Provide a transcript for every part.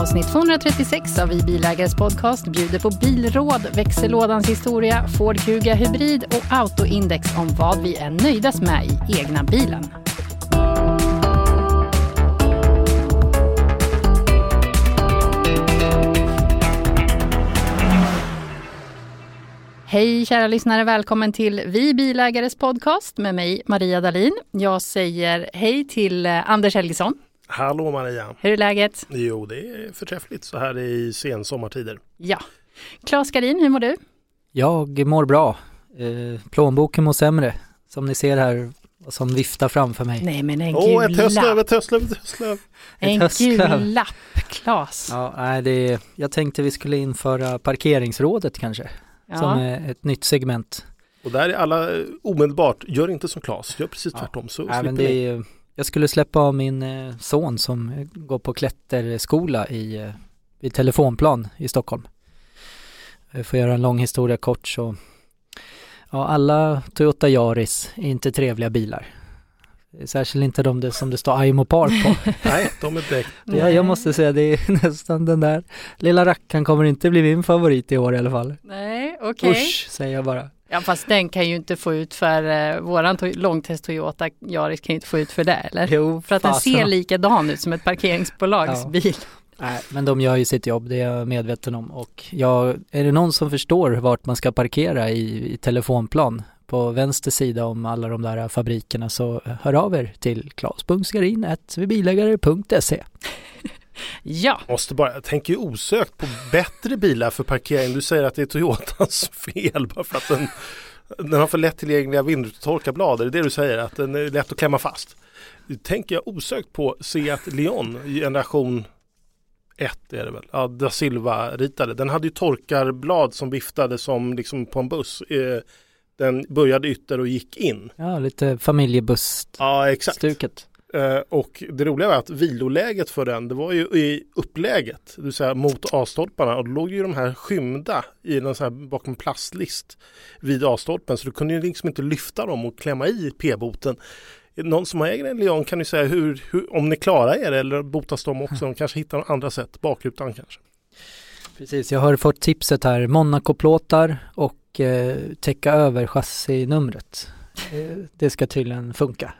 Avsnitt 236 av Vi Bilägares podcast bjuder på bilråd, växellådans historia, Ford Kuga Hybrid och Autoindex om vad vi är nöjdast med i egna bilen. Hej kära lyssnare, välkommen till Vi Bilägares podcast med mig Maria Dalin. Jag säger hej till eh, Anders Helgesson. Hallå Maria! Hur är läget? Jo, det är förträffligt så här i sen sommartider. Ja. Claes Garin, hur mår du? Jag mår bra. Eh, plånboken mår sämre, som ni ser här, som viftar framför mig. Nej men en Åh, gul ett höstlöv, lapp. ett höstlöv, ett höstlöv! En höstlöv. gul lapp, Claes. Ja, nej, det, jag tänkte vi skulle införa parkeringsrådet kanske, Ja. som är ett nytt segment. Och där är alla omedelbart, gör inte som Claes, gör precis Ja. tvärtom så Nej, slipper men det ni. är, ju- jag skulle släppa av min eh, son som eh, går på klätterskola i, eh, i telefonplan i Stockholm. Jag får göra en lång historia kort så, ja alla Toyota Yaris är inte trevliga bilar. Särskilt inte de det- som det står Aimo Park på. Nej, de är direkt. Ja, jag måste säga det är nästan den där lilla rackaren kommer inte bli min favorit i år i alla fall. Nej, okej. Usch, säger jag bara. Ja, fast den kan ju inte få ut för, eh, våran to- långtest Toyota Yaris kan ju inte få ut för det, eller? Jo, För att den fasen. ser likadan ut som ett parkeringsbolags Ja. bil. Nej, men de gör ju sitt jobb, det är jag medveten om. Och jag, är det någon som förstår vart man ska parkera i, i telefonplan på vänster sida om alla de där fabrikerna så hör av er till claes.skarin.vibilägare.se Ja, Måste bara, jag tänker ju osökt på bättre bilar för parkering. Du säger att det är Toyotas fel bara för att den, den har för lättillgängliga vindrutetorkarblad. Är det det du säger? Att den är lätt att klämma fast? Nu tänker jag osökt på Seat Leon generation 1 är det väl? Ja, da Silva ritade. Den hade ju torkarblad som viftade som liksom på en buss. Eh, Den började ytter och gick in. Ja, lite familjebuss-stuket. Ja, exakt. Eh, Eh, och det roliga var att viloläget för den, det var ju i uppläget, det vill säga mot A-stolparna och då låg ju de här skymda i någon sån här bakom plastlist vid A-stolpen så du kunde ju liksom inte lyfta dem och klämma i p-boten. Någon som äger en Leon kan ju säga hur, hur, om ni klarar er eller botas de också, de kanske hittar andra sätt, bakrutan kanske. Precis, jag har fått tipset här, Monaco-plåtar och eh, täcka över chassinumret. Eh, det ska tydligen funka.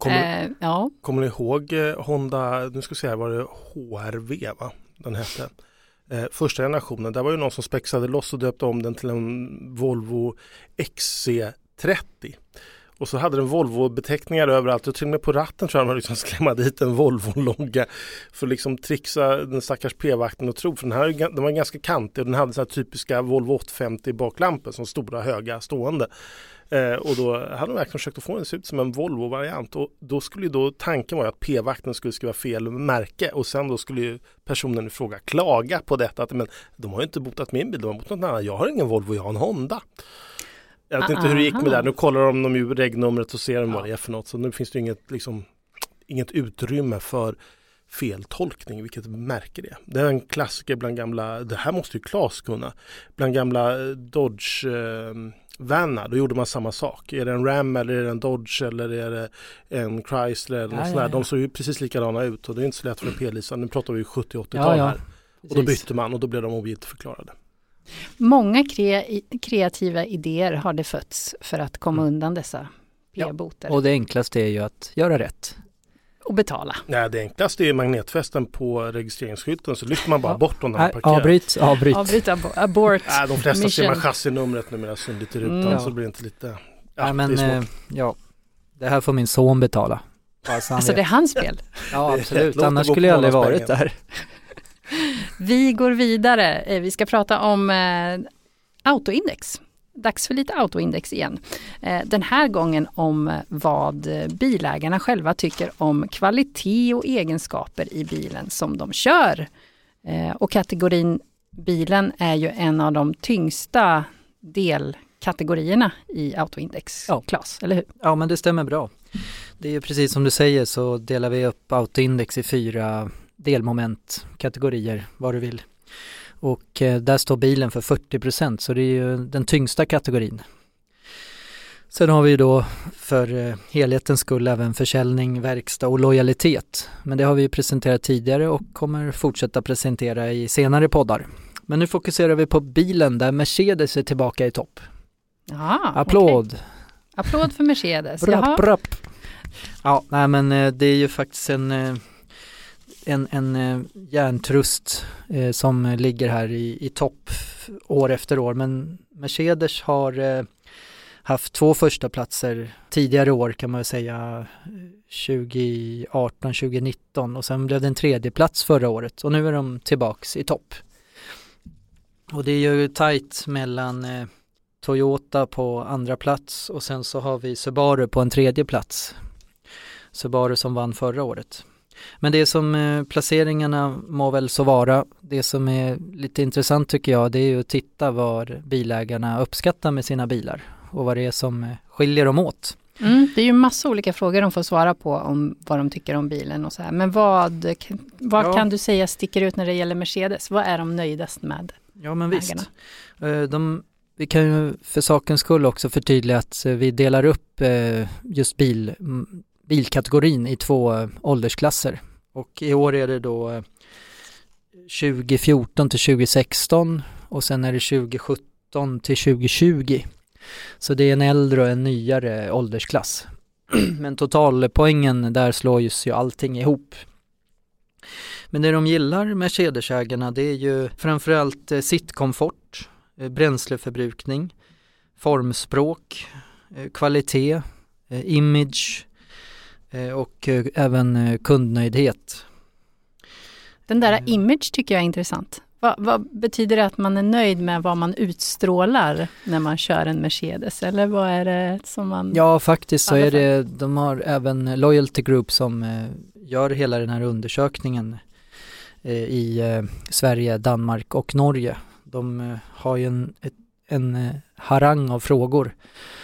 Kommer, eh, ja. kommer ni ihåg eh, Honda, nu ska vi se här, var det HRV va? Den hette. Eh, första generationen, där var ju någon som spexade loss och döpte om den till en Volvo XC30. Och så hade den Volvo-beteckningar överallt och till och med på ratten tror jag de hade liksom skrämma dit en Volvo-logga för att liksom trixa den stackars p-vakten och tro. För den, här, den var ganska kantig och den hade så här typiska Volvo 850 baklampor som stora höga stående. Eh, och då hade de verkligen försökt att få den att se ut som en Volvo-variant och då skulle ju då tanken vara att p-vakten skulle skriva fel märke och sen då skulle ju personen i fråga klaga på detta att men de har ju inte botat min bil, de har botat någon annan. Jag har ingen Volvo, jag har en Honda. Jag vet inte hur det gick med det där. Nu kollar de de ju regnumret och ser vad det är för något. Så nu finns det inget, liksom, inget utrymme för feltolkning, vilket märke det. Det är en klassiker bland gamla, det här måste ju Claes kunna, bland gamla eh, Dodge eh, Vannar, då gjorde man samma sak. Är det en Ram eller är det en Dodge eller är det en Chrysler eller Ja, något ja, där. ja. De såg ju precis likadana ut och det är inte så lätt för en p-lisa. Nu pratar vi 70-80-tal Ja, ja. här. Och då bytte man och då blev de ogiltigförklarade. Många kre kreativa idéer har det fötts för att komma undan dessa p-boter. Och det enklaste är ju att göra rätt. och betala. Nej, det enklaste är magnetfästen på registreringsskylten så lyfter man bara Ja. bort dem när man Nej, parkerar. avbryt, avbryt. Avbryta, abo- abort. Nej, de flesta ser man chassinumret numera synligt i rutan Mm. så blir det inte lite... Ja, Nej men det eh, ja, det här får min son betala. Alltså vet. det är hans fel. Ja absolut, annars skulle jag aldrig varit där. Vi går vidare. Eh, Vi ska prata om eh, autoindex. Dags för lite autoindex igen. Eh, den här gången om vad bilägarna själva tycker om kvalitet och egenskaper i bilen som de kör. Och kategorin bilen är ju en av de tyngsta delkategorierna i autoindex, Ja. Klas, eller hur? Ja men det stämmer bra. Det är ju precis som du säger så delar vi upp autoindex i fyra delmoment, kategorier, vad du vill. Och eh, där står bilen för 40% så det är ju den tyngsta kategorin. Sen har vi ju då för eh, helhetens skull även försäljning, verkstad och lojalitet. Men det har vi ju presenterat tidigare och kommer fortsätta presentera i senare poddar. Men nu fokuserar vi på bilen där Mercedes är tillbaka i topp. Ja, Applåd! okej. Applåd för Mercedes. Brapp, brapp. Ja, nej men eh, det är ju faktiskt en, en, en eh, järntrust eh, som ligger här i, i topp år efter år. Men Mercedes har eh, haft två första platser tidigare år kan man väl säga 2018, 2019 och sen blev det en tredje plats förra året och nu är de tillbaks i topp. Och det är ju tajt mellan eh, Toyota på andra plats och sen så har vi Subaru på en tredje plats. Subaru som vann förra året. Men det som eh, placeringarna må väl så vara. Det som är lite intressant tycker jag det är ju att titta vad bilägarna uppskattar med sina bilar och vad det är som eh, skiljer dem åt. Mm, det är ju massa olika frågor de får svara på om vad de tycker om bilen och så här. Men vad, vad Ja. kan du säga sticker ut när det gäller Mercedes? Vad är de nöjdast med? Ja men visst. Ägarna. Eh, De, vi kan ju för sakens skull också förtydliga att vi delar upp just bil, m- bilkategorin i två eh, åldersklasser. Och i år är det då eh, 2014 till 2016 och sen är det 2017 till 2020. Så det är en äldre och en nyare åldersklass. Men totalpoängen där slår ju allting ihop. Men det de gillar Mercedesägarna det är ju framförallt eh, sittkomfort, bränsleförbrukning, formspråk, kvalitet, image och eh, även eh, kundnöjdhet. Den där Mm. image tycker jag är intressant. Vad, vad betyder det att man är nöjd med vad man utstrålar när man kör en Mercedes? Eller vad är det som man... Ja, faktiskt så är det, de har även Loyalty Group som eh, gör hela den här undersökningen eh, i eh, Sverige, Danmark och Norge. De eh, har ju en, en eh, harang av frågor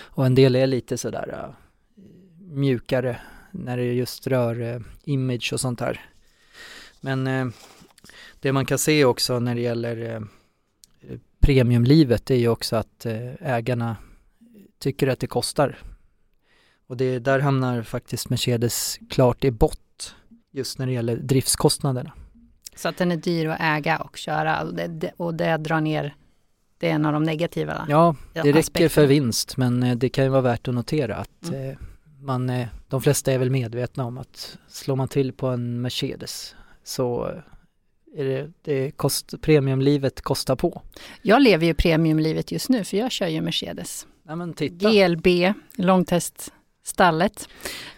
och en del är lite sådär eh, mjukare när det just rör eh, image och sånt här. Men eh, det man kan se också när det gäller eh, premiumlivet är ju också att ägarna tycker att det kostar. Och det, där hamnar faktiskt Mercedes klart i bott just när det gäller driftskostnaderna. Så att den är dyr att äga och köra och det, och det drar ner, det är en av de negativa Ja, det räcker aspekterna. för vinst men det kan ju vara värt att notera att Mm. Man, eh, de flesta är väl medvetna om att slår man till på en Mercedes så eh, är det, det kost, premiumlivet kostar på. Jag lever ju premiumlivet just nu för jag kör ju Mercedes. Titta. GLB, långteststallet.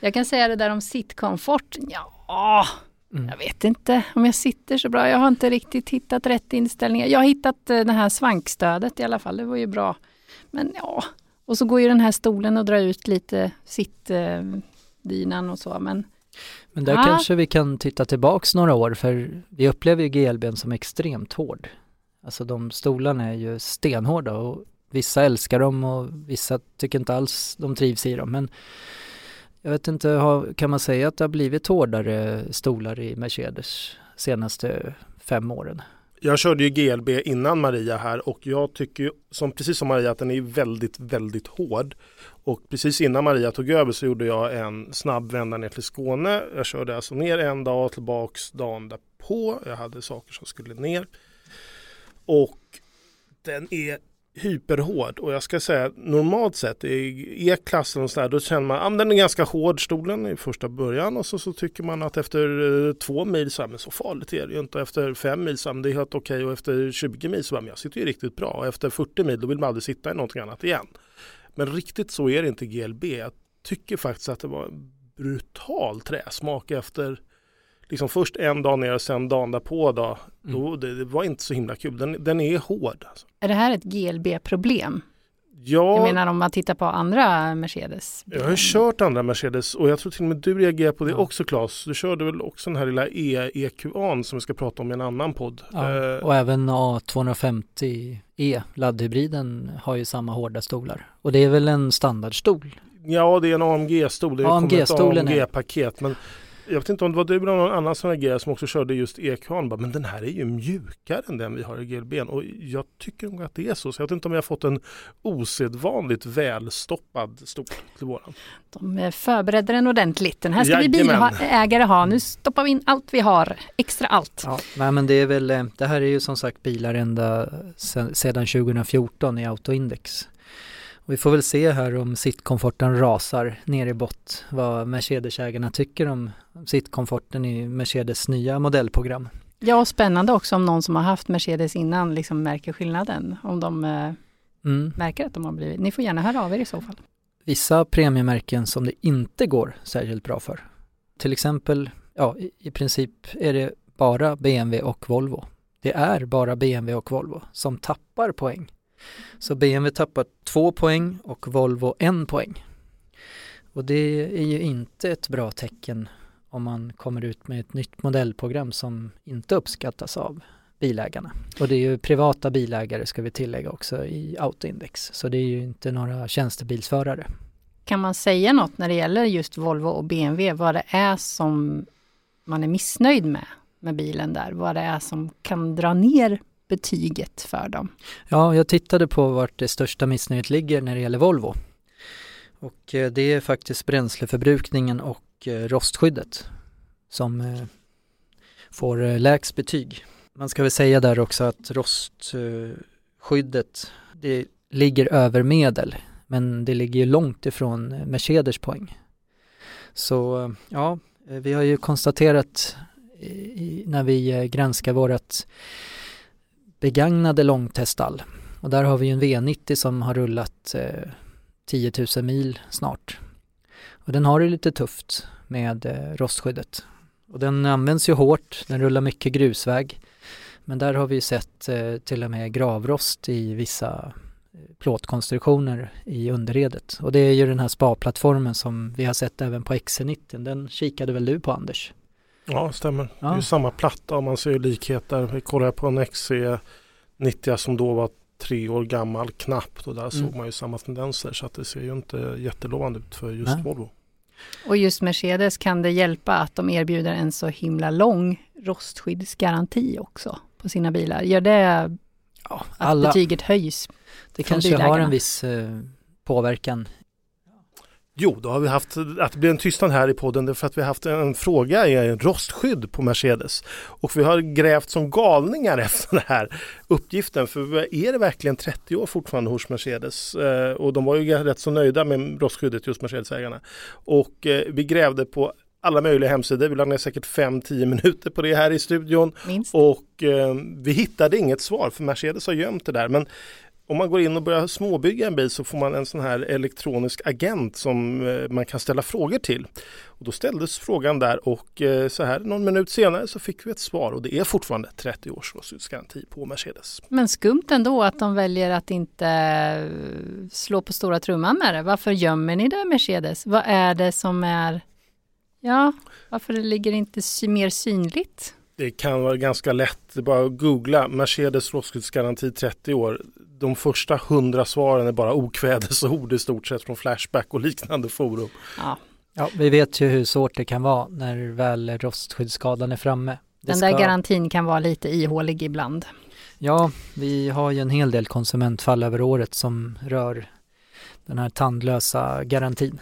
Jag kan säga det där om sittkomfort. Ja, Mm. jag vet inte om jag sitter så bra. Jag har inte riktigt hittat rätt inställningar. Jag har hittat eh, det här svankstödet i alla fall. Det var ju bra. Men ja, och så går ju den här stolen och drar ut lite sittdynan och så. Men Men där Ah. kanske vi kan titta tillbaks några år för vi upplever ju GLBn som extremt hård. Alltså de stolarna är ju stenhårda och vissa älskar dem och vissa tycker inte alls de trivs i dem. Men jag vet inte, kan man säga att det har blivit hårdare stolar i Mercedes senaste fem åren? Jag körde ju GLB innan Maria här och jag tycker ju, som, precis som Maria att den är väldigt, väldigt hård. Och precis innan Maria tog över så gjorde jag en snabb vända ner till Skåne. Jag körde alltså ner en dag tillbaks dagen därpå. Jag hade saker som skulle ner. Och den är hyperhård och jag ska säga normalt sett i E-klassen och sådär då känner man att ah, den är ganska hård stolen i första början och så, så tycker man att efter eh, två mil så, här, men så farligt är det ju inte. Efter fem mil så här, men det är helt okej och efter 20 mil så här, men jag sitter ju riktigt bra och efter 40 mil då vill man aldrig sitta i någonting annat igen. Men riktigt så är det inte GLB. Jag tycker faktiskt att det var en brutal träsmak efter liksom först en dag ner och sen dagen därpå då. Mm. då det, det, var inte så himla kul. Den, den är hård. Alltså. Är det här ett GLB-problem? Ja, jag menar om man tittar på andra Mercedes. Jag har kört andra Mercedes och jag tror till och med du reagerar på det ja. också Claes. Du körde väl också den här lilla E-EQA som vi ska prata om i en annan podd. Ja, eh. och även A250E laddhybriden har ju samma hårda stolar. Och det är väl en standardstol? Ja, det är en AMG-stol. Det AMG-stolen AMG-paket. Men jag vet inte om det var du eller någon annan som reagerade som också körde just EQan. Men den här är ju mjukare än den vi har i GLBn och jag tycker nog att det är så. Så jag vet inte om jag har fått en osedvanligt välstoppad stol till våran. De förberedde den ordentligt. Den här ska Jajamän. vi bilägare ha. Nu stoppar vi in allt vi har, extra allt. Ja, nej, men det är väl, eh, det här är ju som sagt bilar ända sedan 2014 i Autoindex. Vi får väl se här om sittkomforten rasar ner i bott vad Mercedes-ägarna tycker om sittkomforten i Mercedes nya modellprogram. Ja, och spännande också om någon som har haft Mercedes innan liksom märker skillnaden. Om de eh, mm. märker att de har blivit. Ni får gärna höra av er i så fall. Vissa premiemärken som det inte går särskilt bra för. Till exempel, ja i princip är det bara BMW och Volvo. Det är bara BMW och Volvo som tappar poäng så BMW tappar två poäng och Volvo en poäng. Och det är ju inte ett bra tecken om man kommer ut med ett nytt modellprogram som inte uppskattas av bilägarna. Och det är ju privata bilägare ska vi tillägga också i Autoindex. Så det är ju inte några tjänstebilsförare. Kan man säga något när det gäller just Volvo och BMW, vad det är som man är missnöjd med, med bilen där? Vad det är som kan dra ner betyget för dem? Ja, jag tittade på vart det största missnöjet ligger när det gäller Volvo. Och eh, det är faktiskt bränsleförbrukningen och eh, rostskyddet som eh, får lägst betyg. Man ska väl säga där också att rostskyddet det ligger över medel men det ligger ju långt ifrån Mercedes poäng. Så ja, vi har ju konstaterat i, när vi granskar vårat begagnade långtestall. Och där har vi en V90 som har rullat eh, 10 000 mil snart. Och den har det lite tufft med eh, rostskyddet. Och den används ju hårt, den rullar mycket grusväg. Men där har vi sett eh, till och med gravrost i vissa eh, plåtkonstruktioner i underredet. Och det är ju den här spa-plattformen som vi har sett även på XC90. Den kikade väl du på Anders? Ja, stämmer. Ja. Det är ju samma platta och man ser ju likheter. Vi kollar på en XC90 som då var tre år gammal knappt och där mm. såg man ju samma tendenser så att det ser ju inte jättelovande ut för just Nej. Volvo. Och just Mercedes kan det hjälpa att de erbjuder en så himla lång rostskyddsgaranti också på sina bilar. Gör det ja, alla, att betyget höjs? Det kanske bilägarna? har en viss eh, påverkan Jo, då har vi haft, att det blir en tystnad här i podden för att vi har haft en fråga i rostskydd på Mercedes. Och vi har grävt som galningar efter den här uppgiften. För är det verkligen 30 år fortfarande hos Mercedes? Eh, och de var ju rätt så nöjda med rostskyddet just Mercedesägarna. Och eh, vi grävde på alla möjliga hemsidor. Vi lade ner säkert 5-10 minuter på det här i studion. Minst. Och eh, vi hittade inget svar för Mercedes har gömt det där. Men om man går in och börjar småbygga en bil så får man en sån här elektronisk agent som eh, man kan ställa frågor till. Och då ställdes frågan där och eh, så här någon minut senare så fick vi ett svar och det är fortfarande 30 års rostskyddsgaranti på Mercedes. Men skumt ändå att de väljer att inte eh, slå på stora trumman med det. Varför gömmer ni det Mercedes? Vad är det som är Ja, varför det ligger inte mer synligt? Det kan vara ganska lätt, det är bara att googla Mercedes rostskyddsgaranti 30 år de första hundra svaren är bara okvädesord i stort sett från Flashback och liknande forum. Ja. ja, vi vet ju hur svårt det kan vara när väl rostskyddsskadan är framme. Det Den där ska... garantin kan vara lite ihålig ibland. Ja, vi har ju en hel del konsumentfall över året som rör den här tandlösa garantin.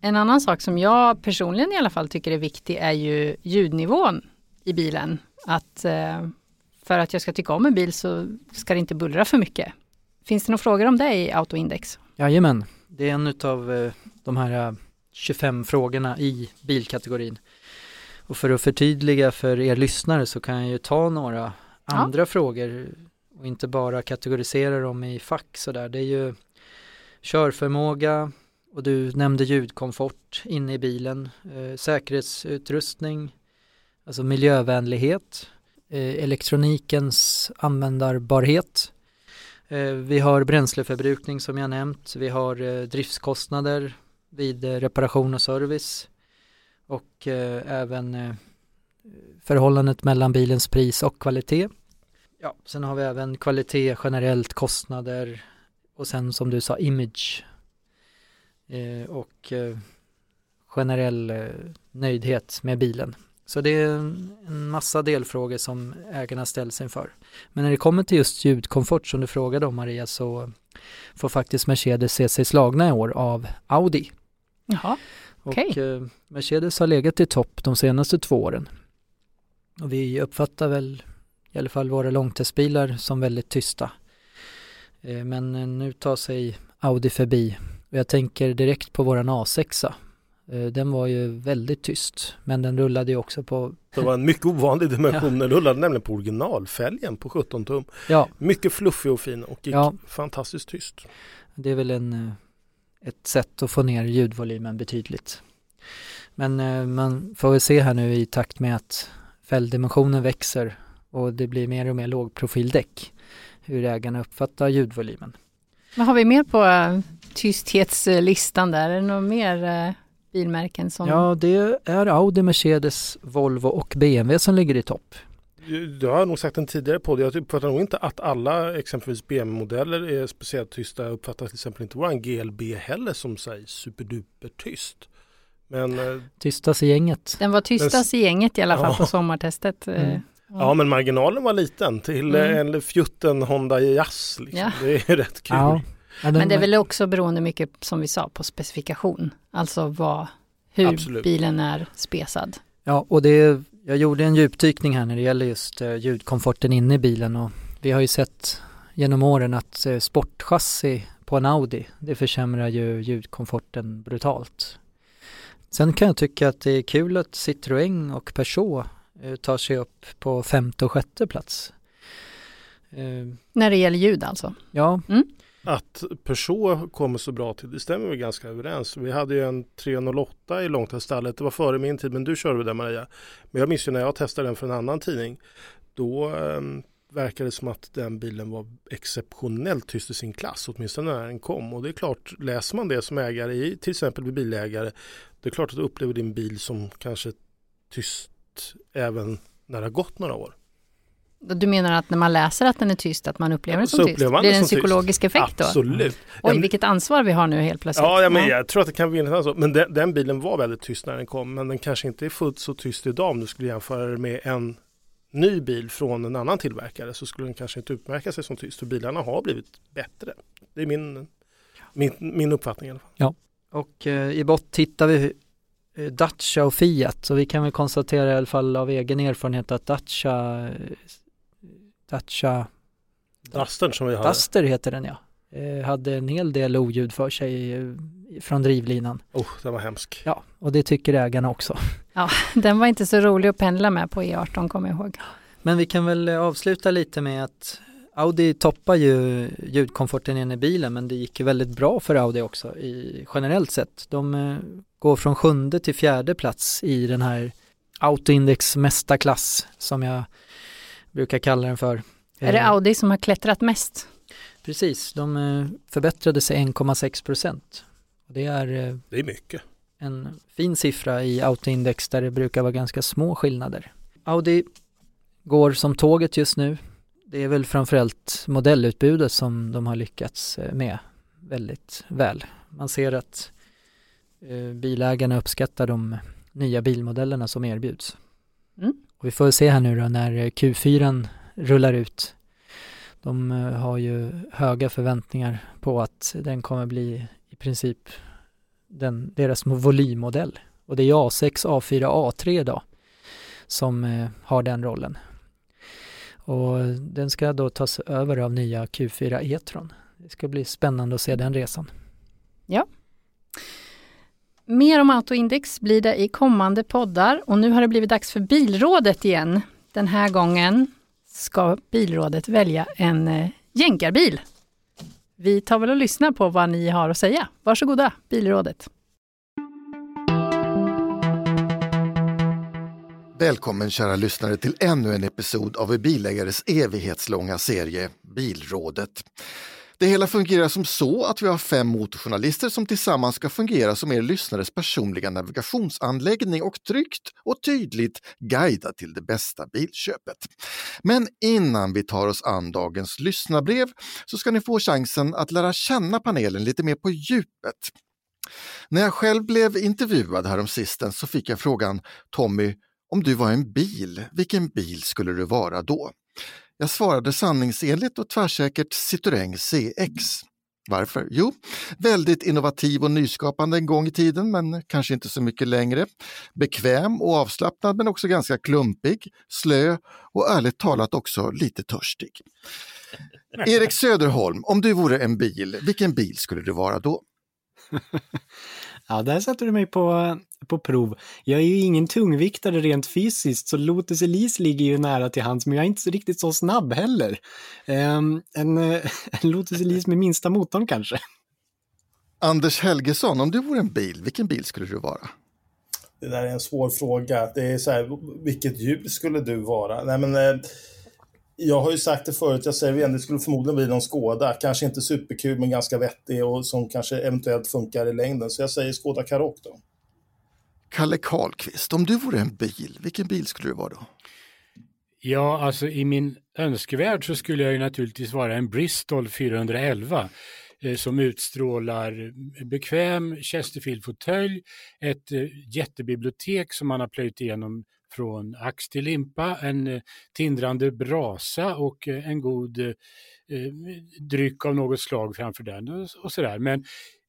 En annan sak som jag personligen i alla fall tycker är viktig är ju ljudnivån i bilen. Att eh, för att jag ska tycka om en bil så ska det inte bullra för mycket. Finns det några frågor om det i Autoindex? Jajamän, det är en av eh, de här 25 frågorna i bilkategorin. Och för att förtydliga för er lyssnare så kan jag ju ta några andra frågor och inte bara kategorisera dem i fack sådär. Det är ju körförmåga och du nämnde ljudkomfort inne i bilen, eh, säkerhetsutrustning, alltså miljövänlighet, eh, elektronikens användbarhet. Eh, vi har bränsleförbrukning som jag nämnt, vi har eh, driftskostnader vid reparation och service och även förhållandet mellan bilens pris och kvalitet. Ja, sen har vi även kvalitet generellt, kostnader och sen som du sa image och generell nöjdhet med bilen. Så det är en massa delfrågor som ägarna ställs inför. Men när det kommer till just ljudkomfort som du frågade om Maria så får faktiskt Mercedes se sig slagna i år av Audi. Jaha, okej. Okay. Och Mercedes har legat i topp de senaste två åren. Och vi uppfattar väl i alla fall våra långtestbilar som väldigt tysta. Eh, men eh, nu tar sig Audi förbi och jag tänker direkt på våran A6. Eh, den var ju väldigt tyst men den rullade ju också på Det var en mycket ovanlig dimension, den rullade nämligen på originalfälgen på 17 tum. Ja. Mycket fluffig och fin och gick ja. fantastiskt tyst. Det är väl en, ett sätt att få ner ljudvolymen betydligt. Men man får väl se här nu i takt med att fälgdimensionen växer och det blir mer och mer lågprofildäck hur ägarna uppfattar ljudvolymen. Vad har vi mer på tysthetslistan där? Är det några mer bilmärken som... Ja, det är Audi, Mercedes, Volvo och BMW som ligger i topp. Du har nog sagt en tidigare på det. Jag uppfattar nog inte att alla exempelvis BMW-modeller är speciellt tysta. Jag uppfattar till exempel inte våran GLB heller som säger superduper tyst. Men, eh, tystas i gänget. Den var tystast i gänget i alla fall ja. på sommartestet. Mm. Ja men marginalen var liten till mm. en fjutten Honda Jazz. Liksom. Ja. Det är rätt kul. Ja. Ja, men det är väl också beroende mycket som vi sa på specifikation. Alltså vad, hur Absolut. bilen är spesad. Ja och det, jag gjorde en djupdykning här när det gäller just uh, ljudkomforten inne i bilen och vi har ju sett genom åren att uh, sportchassi på en Audi det försämrar ju ljudkomforten brutalt. Sen kan jag tycka att det är kul att Citroën och Peugeot Eh, tar sig upp på femte och sjätte plats. Eh, När det gäller ljud alltså? Ja. Mm. Att Peugeot kommer så bra till, det stämmer vi ganska överens. Vi hade ju en 308 i långteststallet, det var före min tid, men du körde den Maria. Men jag minns ju när jag testade den för en annan tidning, då eh, verkade det som att den bilen var exceptionellt tyst i sin klass, åtminstone när den kom. Och det är klart, läser man det som ägare i till exempel bilägare, det är klart att du upplever din bil som kanske tyst även när det har gått några år. Du menar att när man läser att den är tyst, att man upplever den som tyst? Blir det en psykologisk tyst. effekt då? Absolut. Oj, vilket ansvar vi har nu helt plötsligt. Ja, ja men jag tror att det kan bli ett ansvar. Men den, den, bilen var väldigt tyst när den kom, men den kanske inte är fullt så tyst idag om du skulle jämföra det med en ny bil från en annan tillverkare så skulle den kanske inte utmärka sig som tyst, för bilarna har blivit bättre. Det är min, min, min uppfattning i alla fall. Ja, och eh, i bott tittar vi Eh, Dacia och Fiat. Så vi kan väl konstatera i alla fall av egen erfarenhet att Dacia Dacia Duster som vi har. Duster heter den ja. Eh, hade en hel del oljud för sig eh, från drivlinan. Oh, den var hemsk. Ja, och det tycker ägarna också. Ja, den var inte så rolig att pendla med på E18 kommer jag ihåg. Men vi kan väl avsluta lite med att Audi toppar ju ljudkomforten inne i bilen men det gick ju väldigt bra för Audi också i, generellt sett. De eh, går från sjunde till fjärde plats i den här Autoindex mästarklass som jag brukar kalla den för. Är det eh, Audi som har klättrat mest? Precis, de eh, förbättrade sig 1,6 procent. Det är, det är mycket. En fin siffra i Autoindex där det brukar vara ganska små skillnader. Audi går som tåget just nu det är väl framförallt modellutbudet som de har lyckats eh, med väldigt väl. Man ser att eh, bilägarna uppskattar de nya bilmodellerna som erbjuds. Mm. Och vi får se här nu då när eh, Q4 rullar ut. De eh, har ju höga förväntningar på att den kommer bli i princip den, deras volymmodell. Och det är A6, A4, A3 idag som eh, har den rollen. Och den ska då tas över av nya Q4 E-tron. det ska bli spännande att se den resan. Ja. Mer om Autoindex blir det i kommande poddar och nu har det blivit dags för Bilrådet igen. Den här gången ska Bilrådet välja en eh, jänkarbil. Vi tar väl och lyssnar på vad ni har att säga. Varsågoda, Bilrådet. Välkommen kära lyssnare till ännu en episod av en bilägares evighetslånga serie Bilrådet. Det hela fungerar som så att vi har fem motorjournalister som tillsammans ska fungera som er lyssnares personliga navigationsanläggning och tryggt och tydligt guida till det bästa bilköpet. Men innan vi tar oss an dagens lyssnarbrev så ska ni få chansen att lära känna panelen lite mer på djupet. När jag själv blev intervjuad häromsistens så fick jag frågan Tommy, om du var en bil, vilken bil skulle du vara då? Jag svarade sanningsenligt och tvärsäkert Citroën CX. Varför? Jo, väldigt innovativ och nyskapande en gång i tiden, men kanske inte så mycket längre. Bekväm och avslappnad, men också ganska klumpig, slö och ärligt talat också lite törstig. Erik Söderholm, om du vore en bil, vilken bil skulle du vara då? Ja, där sätter du mig på, på prov. Jag är ju ingen tungviktare rent fysiskt, så Lotus Elise ligger ju nära till hands, men jag är inte så riktigt så snabb heller. Um, en, en Lotus Elise med minsta motorn kanske. Anders Helgesson, om du vore en bil, vilken bil skulle du vara? Det där är en svår fråga. Det är så här, vilket djur skulle du vara? Nej, men, eh, jag har ju sagt det förut, jag säger det igen, det skulle förmodligen bli någon Skoda. Kanske inte superkul, men ganska vettig och som kanske eventuellt funkar i längden. Så jag säger Skoda Karoq då. Kalle Karlqvist, om du vore en bil, vilken bil skulle du vara då? Ja, alltså i min önskevärld så skulle jag ju naturligtvis vara en Bristol 411 eh, som utstrålar bekväm Chesterfield-fåtölj, ett eh, jättebibliotek som man har plöjt igenom från ax till limpa, en eh, tindrande brasa och eh, en god eh, eh dryck av något slag framför den och, och sådär. Men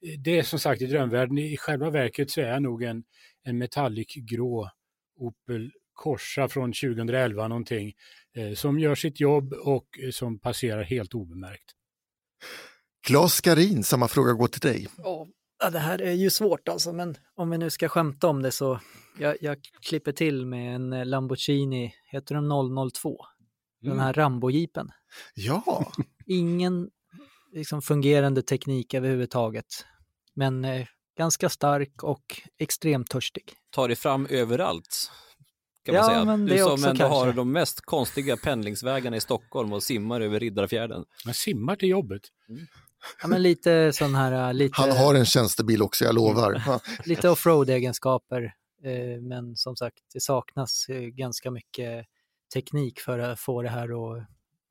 eh, det är som sagt i drömvärlden, i själva verket så är jag nog en, en metallic grå Opel Corsa från 2011 någonting eh, som gör sitt jobb och eh, som passerar helt obemärkt. Claes Skarin, samma fråga går till dig. Ja, det här är ju svårt alltså, men om vi nu ska skämta om det så jag, jag klipper till med en eh, Lamborghini, heter de 002? Den här Rambo-jeepen. Ja, Ingen liksom, fungerande teknik överhuvudtaget, men eh, ganska stark och extremt törstig. tar dig fram överallt. Kan Ja, man säga. men du det som också ändå har kanske. de mest konstiga pendlingsvägarna i Stockholm och simmar över Riddarfjärden. Man simmar till jobbet. Ja, men lite sån här, äh, lite, han har en tjänstebil också, jag lovar. Lite offroad-egenskaper, eh, men som sagt, det saknas eh, ganska mycket teknik för att få det här att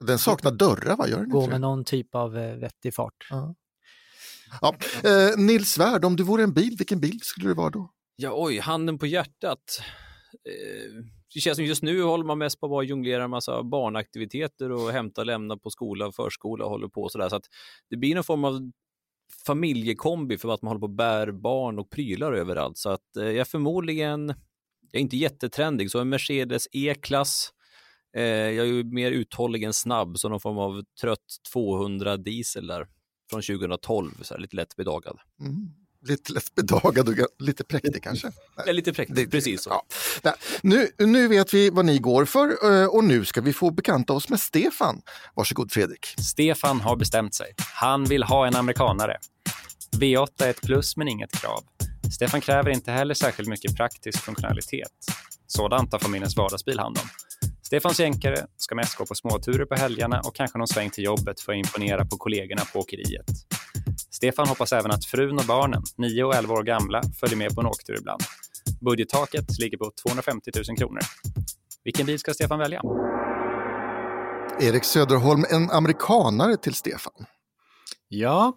Den saknar dörrar, va? Gör den gå med någon typ av eh, vettig fart. Ja. Ja. Eh, Nils Svärd, om du vore en bil, vilken bil skulle du vara då? Ja, oj, handen på hjärtat. Eh, Det känns som just nu håller man mest på att bara jonglera en massa barnaktiviteter och hämta och lämna på skola och förskola och håller på sådär. Så att det blir någon form av familjekombi för att man håller på och bär barn och prylar överallt. Så att eh, jag är förmodligen, jag är inte jättetrendig, så en Mercedes E-klass. Eh, jag är ju mer uthållig än snabb, så någon form av trött 200 diesel där från 2012, så här, lite lätt bedagad. Mm. Lite lätt bedagad och lite präktig kanske. Eller lite präktigt, precis så. Ja. Nej, Nu, nu vet vi vad ni går för eh, och nu ska vi få bekanta oss med Stefan. Varsågod Fredrik. Stefan har bestämt sig. Han vill ha en amerikanare. V8 är ett plus men inget krav. Stefan kräver inte heller särskilt mycket praktisk funktionalitet. Sådant tar familjens vardagsbil hand om. Stefans jänkare ska mest gå på småturer på helgerna och kanske någon sväng till jobbet för att imponera på kollegorna på åkeriet. Stefan hoppas även att frun och barnen, 9 och 11 år gamla, följer med på en åktur ibland. Budgettaket ligger på 250 000 kronor. Vilken bil ska Stefan välja? Erik Söderholm, en amerikanare till Stefan. Ja,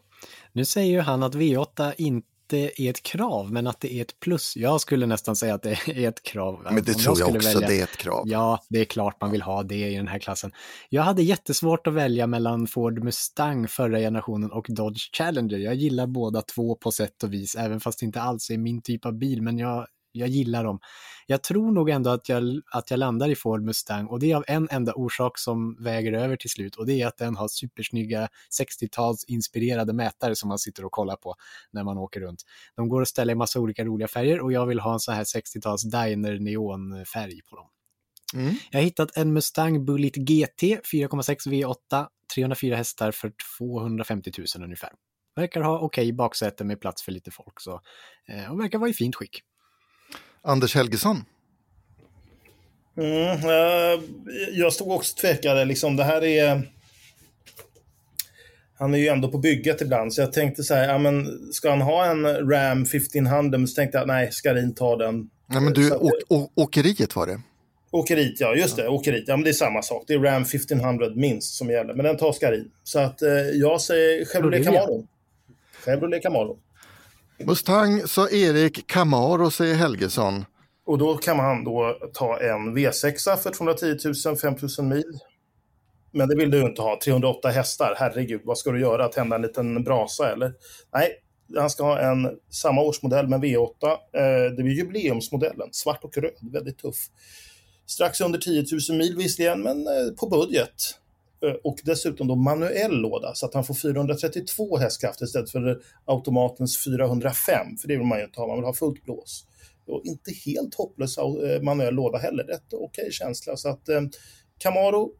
nu säger ju han att V8 inte är ett krav, men att det är ett plus. Jag skulle nästan säga att det är ett krav. Men det Om tror jag skulle också, det är ett krav. Ja, det är klart man vill ha det i den här klassen. Jag hade jättesvårt att välja mellan Ford Mustang förra generationen och Dodge Challenger. Jag gillar båda två på sätt och vis, även fast det inte alls är min typ av bil, men jag, jag gillar dem. Jag tror nog ändå att jag, att jag landar i Ford Mustang och det är av en enda orsak som väger över till slut och det är att den har supersnygga 60-tals inspirerade mätare som man sitter och kollar på när man åker runt. De går att ställa i massa olika roliga färger och jag vill ha en sån här 60-tals diner neonfärg på dem. Mm. Jag har hittat en Mustang Bullitt GT 4,6 V8, 304 hästar för 250 000 ungefär. Verkar ha okej okay baksäte med plats för lite folk så, eh, och verkar vara i fint skick. Anders Helgesson? Mm, eh, jag stod också och tvekade, liksom det här är... Han är ju ändå på bygget ibland, så jag tänkte så här, ja men ska han ha en Ram 1500? Så tänkte jag, nej, Skarin tar den. Nej men du, Så att- å, å, åkeriet var det. Åkeriet, ja just det, åkeriet. Ja men det är samma sak. Det är Ram 1500 minst som gäller, men den tar Skarin. Så att eh, jag säger Chevrolet. Camaro. Chevrolet Camaro. Mustang sa Erik, Camaro säger Helgesson. Och då kan man då ta en V6 för 210 000, 5 000 mil. Men det vill du inte ha. 308 hästar, herregud, vad ska du göra? Tända en liten brasa eller? Nej, han ska ha en samma årsmodell med V8. Eh, det blir jubileumsmodellen, svart och röd, väldigt tuff. Strax under 10 000 mil visserligen, men eh, på budget. Eh, och dessutom då manuell låda, så att han får 432 hästkrafter istället för automatens 405. För det vill man ju inte ha, man vill ha fullt blås. Och inte helt hopplös eh, manuell låda heller, rätt okej känsla. Så att eh, Camaro,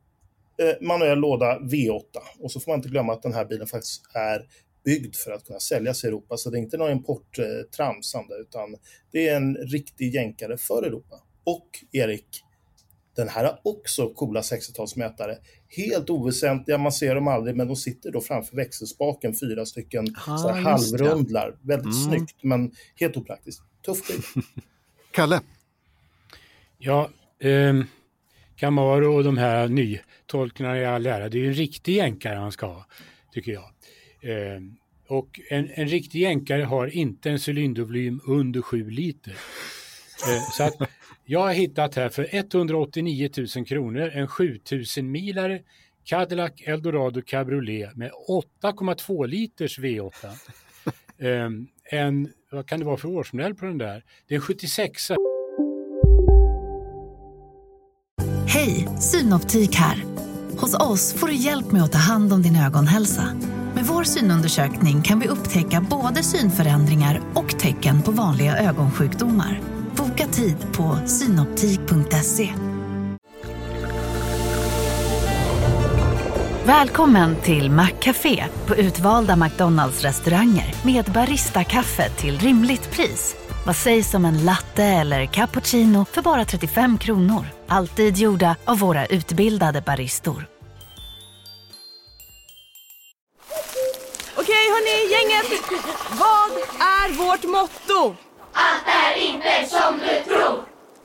eh, manuell låda V8. Och så får man inte glömma att den här bilen faktiskt är byggd för att kunna säljas i Europa. Så det är inte någon importtramsande, utan det är en riktig jänkare för Europa. Och Erik, den här har också coola 60-talsmätare. Helt oväsentliga, man ser dem aldrig, men de sitter då framför växelspaken, fyra stycken Ah, så här just det. halvrundlar. Väldigt Mm. snyggt, men helt opraktiskt. Tuff bil. Kalle? Ja, ehm, Camaro och de här nytolkningarna i all ära, det är ju en riktig jänkare han ska ha, tycker jag. Ehm, och en, en riktig jänkare har inte en cylindervolym under 7 liter. Eh, så att jag har hittat här för 189 000 kronor en 7000 milare Cadillac Eldorado Cabriolet med 8,2 liters V8. Ehm, en, vad kan det vara för årsmodell på den där? Det är en 76 Hej, Synoptik här. Hos oss får du hjälp med att ta hand om din ögonhälsa. Med vår synundersökning kan vi upptäcka både synförändringar och tecken på vanliga ögonsjukdomar. Tid på synoptik.se. Välkommen till Maccafé på utvalda McDonalds restauranger med Baristakaffe till rimligt pris. Vad sägs om en latte eller cappuccino för bara 35 kronor? Alltid gjorda av våra utbildade baristor. Okej hörni, gänget! Vad är vårt motto?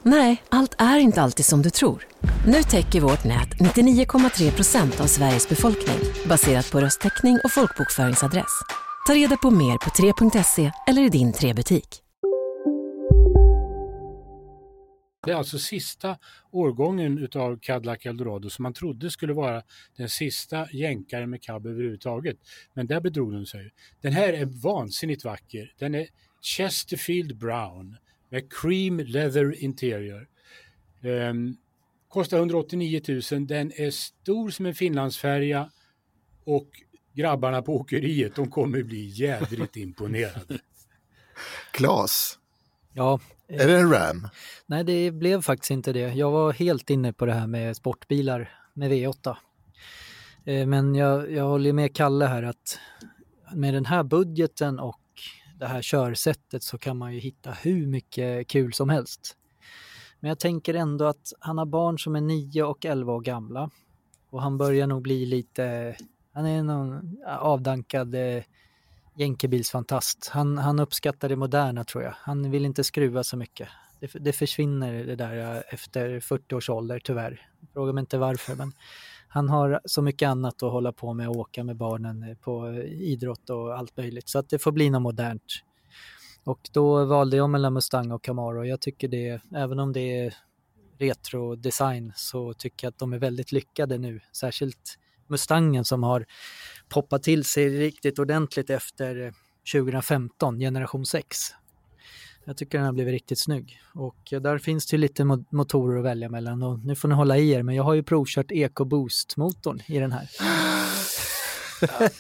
Nej, allt är inte alltid som du tror. Nu täcker vårt nät 99,3 procent av Sveriges befolkning baserat på röstteckning och folkbokföringsadress. Ta reda på mer på 3.se eller i din 3-butik. Det är alltså sista årgången utav Cadillac Eldorado som man trodde skulle vara den sista jänkaren med cab överhuvudtaget. Men där bedrog de sig. Den här är vansinnigt vacker. Den är Chesterfield Brown med cream leather interior. Ehm, kostar 189 000. Den är stor som en finlandsfärja och grabbarna på åkeriet de kommer bli jädrigt imponerade. Klas? Ja. Är det en Ram? Nej, det blev faktiskt inte det. Jag var helt inne på det här med sportbilar med V8. Eh, Men jag, jag håller med Kalle här att med den här budgeten och det här körsättet så kan man ju hitta hur mycket kul som helst. Men jag tänker ändå att han har barn som är 9 och 11 år gamla och han börjar nog bli lite, han är någon avdankad eh, jänkebilsfantast. Han, han uppskattar det moderna tror jag. Han vill inte skruva så mycket. Det, det försvinner det där eh, efter 40 års ålder tyvärr. Fråga mig inte varför men han har så mycket annat att hålla på med och åka med barnen eh, på eh, idrott och allt möjligt. Så att det får bli något modernt. Och då valde jag mellan Mustang och Camaro. Jag tycker det, även om det är retro-design så tycker jag att de är väldigt lyckade nu. Särskilt Mustangen som har poppat till sig riktigt ordentligt efter eh, 2015, generation 6. Jag tycker den har blivit riktigt snygg. Och eh, där finns det lite motorer att välja mellan och nu får ni hålla i er men jag har ju provkört EcoBoost-motorn i den här.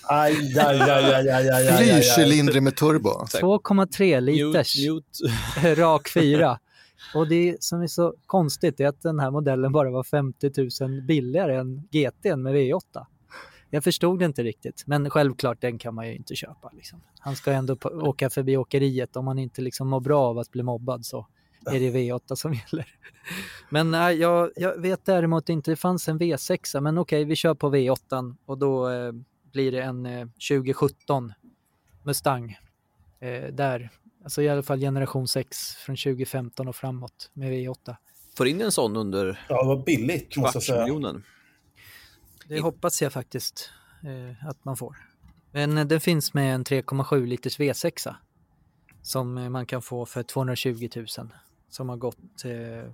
aj, aj, aj, aj, Fyrcylindrig med turbo. 2,3 liters, rak 4. Och det som är så konstigt är att den här modellen bara var 50 000 billigare än GT med V8. Jag förstod det inte riktigt, men självklart den kan man ju inte köpa. Liksom. Han ska ändå åka förbi åkeriet, om man inte liksom mår bra av att bli mobbad så är det V8 som gäller. Men nej, jag, jag vet däremot inte, det fanns en V6, men okej, vi kör på V8 och då eh, blir det en eh, 2017 Mustang. Eh, där, alltså i alla fall generation 6 från 2015 och framåt med V8. Får in en sån under ja, vad billigt, måste jag säga. miljonen. Det hoppas jag faktiskt eh, att man får. Men eh, den finns med en 3,7 liters V6 som eh, man kan få för 220 000 som har gått eh,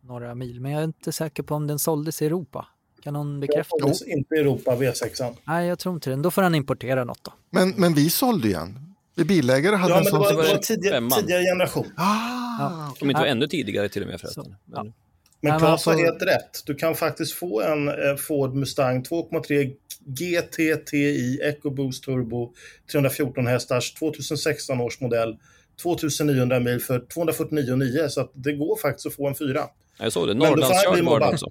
några mil. Men jag är inte säker på om den såldes i Europa. Kan någon bekräfta? Den såldes inte i Europa, V6. Nej, jag tror inte det. Då får han importera något då. Men, men vi sålde igen. Vi bilägare hade ja, en sån. Ja, men det var, tidigare, tidigare generation. Ah, ja. Om inte var ännu tidigare till och med förresten. Men... Men Claes har helt rätt. Du kan faktiskt få en eh, Ford Mustang 2,3 GTTI EcoBoost Turbo 314 hästars 2016 års modell 2900 mil för 249,9 så att det går faktiskt att få en fyra. Jag såg det, Norrlandskörd var det också.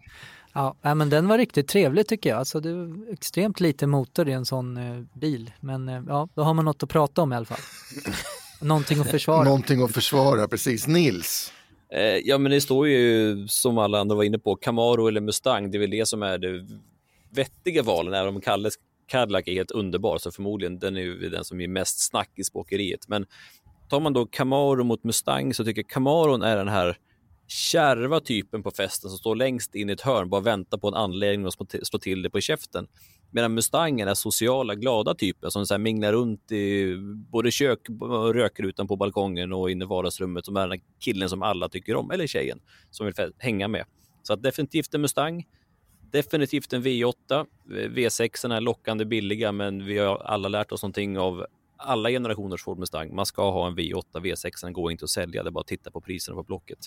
Ja, men den var riktigt trevlig tycker jag. Alltså, det är extremt lite motor i en sån eh, bil. Men eh, ja, då har man något att prata om i alla fall. Någonting att försvara. Någonting att försvara, precis. Nils? Eh, ja, men det står ju som alla andra var inne på, Camaro eller Mustang. Det är väl det som är det vettiga valen. Även om Kalles Cadillac är helt underbar, så förmodligen den är ju den som är mest snack i spåkeriet. Men tar man då Camaro mot Mustang så tycker jag Camaron är den här kärva typen på festen som står längst in i ett hörn, bara väntar på en anledning och slår till det på käften. Medan Mustangen är sociala, glada typer som så här minglar runt i både kök och rökrutan på balkongen och inne i vardagsrummet som är den killen som alla tycker om, eller tjejen som vill hänga med. Så att definitivt en Mustang. Definitivt en V8. V6 är lockande billiga, men vi har alla lärt oss någonting av alla generationers Ford Mustang. Man ska ha en V8. V6 går inte att sälja, det är bara att titta på priserna på Blocket.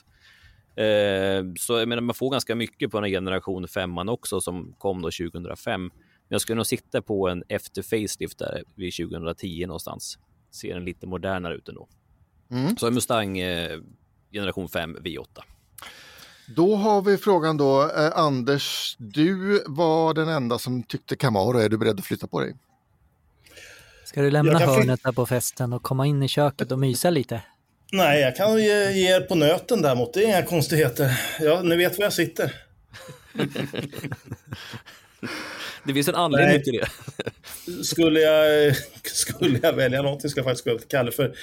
Eh, så jag menar, man får ganska mycket på den här generation 5 också som kom då 2005. Men jag skulle nog sitta på en efter facelift där vid 2010 någonstans. Ser den lite modernare ut ändå. Mm. Så en Mustang eh, generation 5 V8. Då har vi frågan då, eh, Anders, du var den enda som tyckte Camaro, är du beredd att flytta på dig? Ska du lämna hörnet där på festen och komma in i köket och mysa lite? Nej, jag kan ge, ge er på nöten däremot. Det är inga konstigheter. Ja, ni vet var jag sitter. det finns en anledning Nej. till det. skulle, jag, skulle jag välja någonting ska jag faktiskt gå till Kalle. För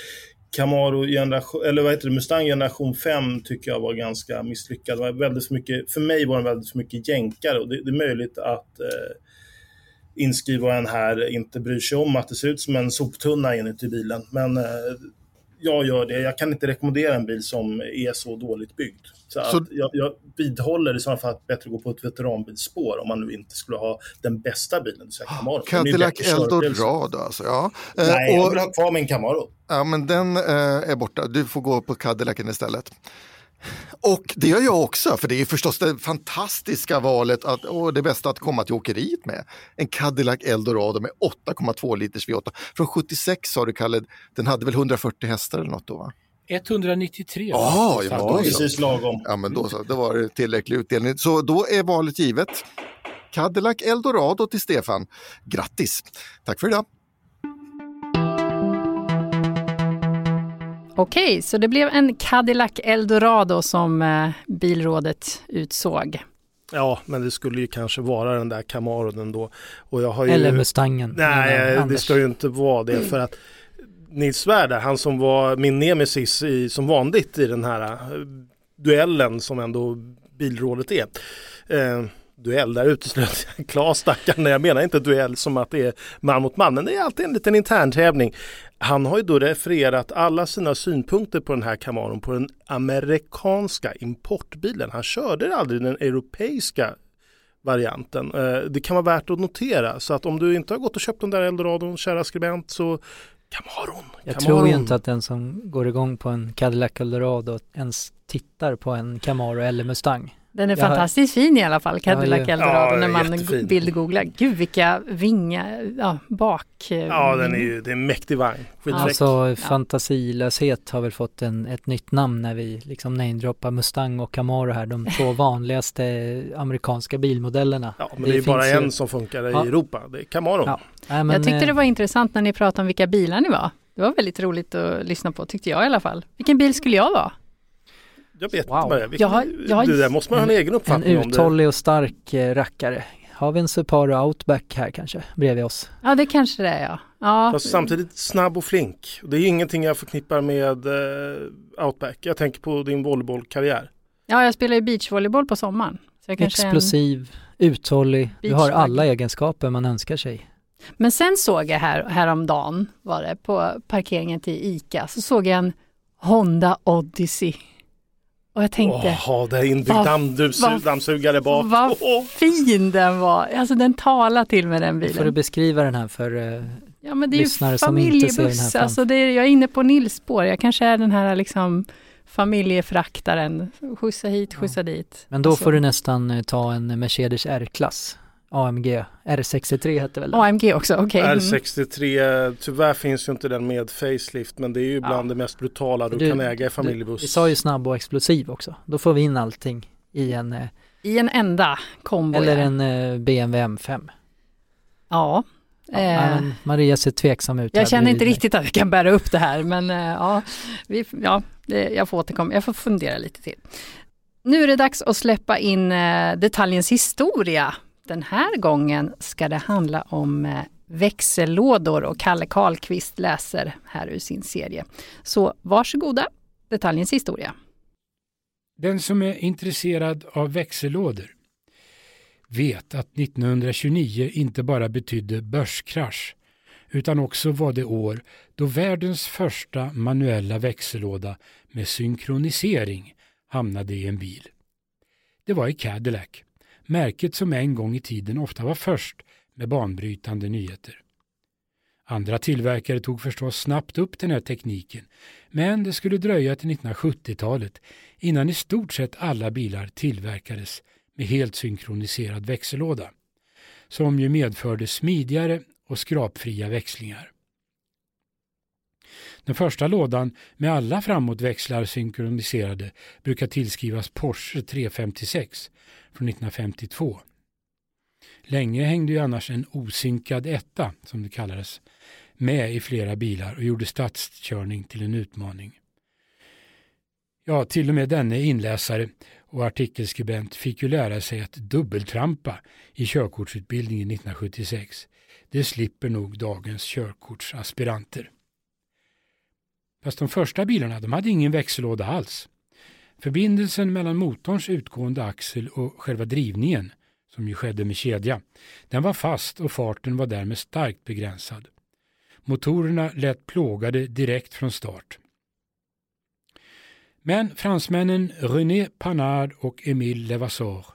Camaro generation, eller vad heter det, Mustang generation 5 tycker jag var ganska misslyckad. Det var väldigt för mycket, för mig var den väldigt för mycket jänkare och det, det är möjligt att eh, inskrivaren här inte bryr sig om att det ser ut som en soptunna inuti bilen. Men eh, jag gör det. Jag kan inte rekommendera en bil som är så dåligt byggd. Så, så jag, jag vidhåller i så fall att bättre gå på ett veteranbilsspår om man nu inte skulle ha den bästa bilen. Camaro. Cadillac Eldorado alltså, ja. Nej, och, jag vill ha kvar min Camaro. Ja, men den eh, är borta. Du får gå på Cadillacen istället. Och det gör jag också, för det är förstås det fantastiska valet att, och det bästa att komma till åkeriet med. En Cadillac Eldorado med 8,2 liters V8. Från 76 sa du Kalle, den hade väl 140 hästar eller något då? Va? 193. Ah, ja, då precis lagom. Ja, men då så. Då var det tillräcklig utdelning. Så då är valet givet. Cadillac Eldorado till Stefan. Grattis! Tack för idag! Okej, så det blev en Cadillac Eldorado som eh, bilrådet utsåg. Ja, men det skulle ju kanske vara den där Camaron ändå. Och jag har ju... Eller Mustangen. Nej, det ska ju inte vara det för att Nils Svärd, han som var min nemesis i, som vanligt i den här eh, duellen som ändå bilrådet är. Eh, duell, där uteslöt jag Klas stackaren. Jag menar inte duell som att det är man mot man, men det är alltid en liten interntävling. Han har ju då refererat alla sina synpunkter på den här Camaron på den amerikanska importbilen. Han körde aldrig den europeiska varianten. Eh, det kan vara värt att notera så att om du inte har gått och köpt den där Eldoradon, kära skribent, så Camaron. Jag Camaron. tror ju inte att den som går igång på en Cadillac Eldorado ens tittar på en Camaro eller Mustang. Den är Jag har- fantastiskt fin i alla fall, Cadillac Ja, Eldorado, Ja, när man jättefin. bildgooglar. Gud vilka vingar, ja, bak... Ja, den är ju, det är en mäktig vagn. Alltså fantasilöshet har väl fått en, ett nytt namn när vi liksom namedroppar Mustang och Camaro här, de två vanligaste amerikanska bilmodellerna. ja, men det, är bara finns ju- en som funkar Ja. i Europa. Det är Camaron. Ja. Nej, men, jag tyckte eh, det var intressant när ni pratade om vilka bilar ni var. Det var väldigt roligt att lyssna på, tyckte jag i alla fall. Vilken bil skulle jag vara? Jag vet Wow. inte. Vilken, Jag har- jag har- det där måste man ha en, egen en uppfattning om. Det. uthållig och stark eh, rackare. Har vi en Subaru Outback här kanske bredvid oss? Ja, det kanske det är ja. ja. Fast samtidigt snabb och flink. Det är ingenting jag förknippar med eh, Outback. Jag tänker på din volleybollkarriär. Ja, jag spelar ju beachvolleyboll på sommaren. En- Explosiv, uthållig, du har alla egenskaper man önskar sig. Men sen såg jag här, häromdagen, var det, på parkeringen till ICA, så såg jag en Honda Odyssey. Och jag tänkte, Åh, det är inbyggd dammsugare bak. vad fin den var. Alltså den talar till med den Får du bilen. beskriva den här för eh, Ja men det är ju lyssnare som inte ser den här fram- alltså det är, jag är inne på Nils spår. Jag kanske är den här liksom familjefraktaren. Skjutsa hit, skjutsa dit. Men då Alltså, får du nästan eh, ta en Mercedes R-klass. AMG R63 hette väl den? AMG också, okej. Mm. R63, tyvärr finns ju inte den med facelift men det är ju bland det mest brutala du, Du- kan äga i Du, familjebuss. vi sa ju snabb och explosiv också. Då får vi in allting i en, eh, I en enda kombo. eller ja. en eh, BMW M5. Ja. Ja, eh, Maria ser tveksam ut. Jag känner inte riktigt att jag kan bära upp det här men eh, ja, vi, ja det, jag får återkomma, jag får fundera lite till. Nu är det dags att släppa in eh, detaljens historia. Den här gången ska det handla om eh, växellådor och Kalle Karlqvist läser här ur sin serie. Så varsågoda, detaljens historia. Den som är intresserad av växellådor vet att 1929 inte bara betydde börskrasch utan också var det år då världens första manuella växellåda med synkronisering hamnade i en bil. Det var i Cadillac, märket som en gång i tiden ofta var först med banbrytande nyheter. Andra tillverkare tog förstås snabbt upp den här tekniken, men det skulle dröja till 1970-talet innan i stort sett alla bilar tillverkades med helt synkroniserad växellåda, som ju medförde smidigare och skrapfria växlingar. Den första lådan med alla framåtväxlar synkroniserade brukar tillskrivas Porsche 356 från 1952. Länge hängde ju annars en osynkad etta, som det kallades, med i flera bilar och gjorde stadskörning till en utmaning. Ja, till och med denne inläsare och artikelskribent fick ju lära sig att dubbeltrampa i körkortsutbildningen 1976. Det slipper nog dagens körkortsaspiranter. Fast de första bilarna de hade ingen växellåda alls. Förbindelsen mellan motorns utgående axel och själva drivningen, som ju skedde med kedja, den var fast och farten var därmed starkt begränsad. Motorerna lät plågade direkt från start. Men fransmännen René Panard och Émile Levasseur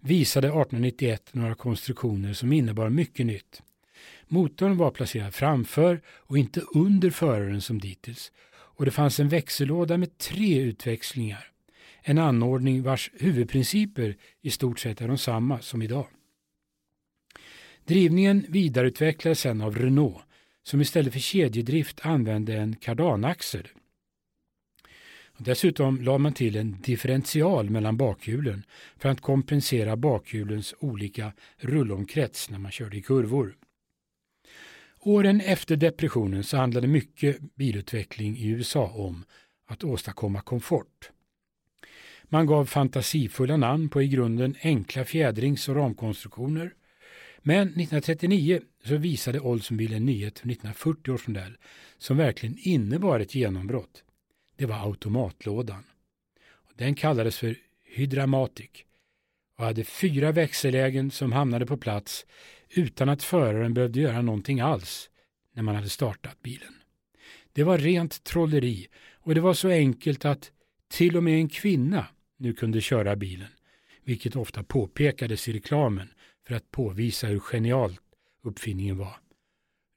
visade 1891 några konstruktioner som innebar mycket nytt. Motorn var placerad framför och inte under föraren som dittills och det fanns en växellåda med tre utväxlingar. En anordning vars huvudprinciper i stort sett är de samma som idag. Drivningen vidareutvecklades sedan av Renault som istället för kedjedrift använde en kardanaxel. Dessutom lade man till en differential mellan bakhjulen för att kompensera bakhjulens olika rullomkrets när man körde i kurvor. Åren efter depressionen så handlade mycket bilutveckling i USA om att åstadkomma komfort. Man gav fantasifulla namn på i grunden enkla fjädrings och ramkonstruktioner. Men 1939 så visade Oldsmobile en nyhet för 1940 års modell som verkligen innebar ett genombrott. Det var automatlådan. Den kallades för Hydramatic och hade fyra växellägen som hamnade på plats utan att föraren behövde göra någonting alls när man hade startat bilen. Det var rent trolleri och det var så enkelt att till och med en kvinna nu kunde köra bilen, vilket ofta påpekades i reklamen för att påvisa hur genialt uppfinningen var.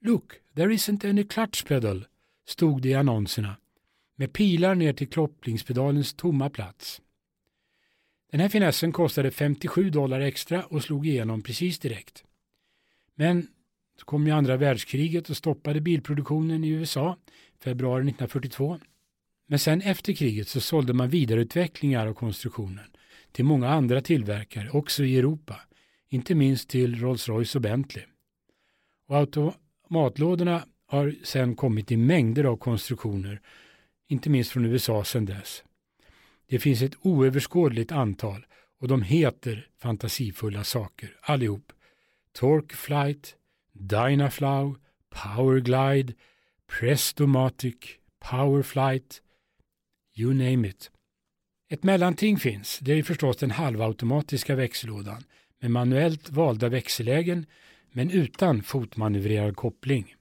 Look, there isn't any clutch pedal, stod det i annonserna med pilar ner till kopplingspedalens tomma plats. Den här finessen kostade 57 dollar extra och slog igenom precis direkt. Men så kom ju andra världskriget och stoppade bilproduktionen i USA februari 1942. Men sen efter kriget så sålde man vidareutvecklingar av konstruktionen till många andra tillverkare, också i Europa, inte minst till Rolls-Royce och Bentley. Och automatlådorna har sen kommit i mängder av konstruktioner, inte minst från USA sedan dess. Det finns ett oöverskådligt antal och de heter fantasifulla saker allihop. Torque Flight, Dynaflow, Powerglide, Prestomatic, Powerflight, you name it. Ett mellanting finns, det är förstås den halvautomatiska växellådan med manuellt valda växellägen men utan fotmanövrerad koppling.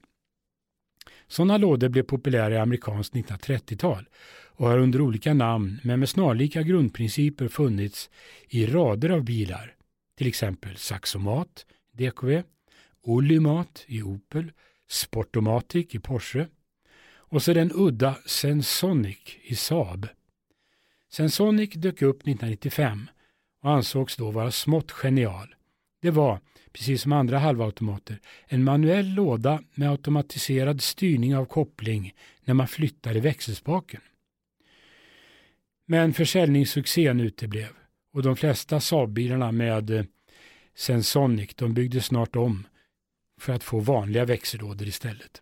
Sådana lådor blev populära i amerikanskt 1930-tal och har under olika namn men med snarlika grundprinciper funnits i rader av bilar, till exempel Saxomat, DKV, Olymat i Opel, Sportomatic i Porsche och så den udda Sensonic i Saab. Sensonic dök upp 1995 och ansågs då vara smått genial. Det var, precis som andra halvautomater, en manuell låda med automatiserad styrning av koppling när man flyttade växelspaken. Men försäljningssuccén uteblev och de flesta Saab-bilarna med eh, Sensonic de byggdes snart om för att få vanliga växellådor istället.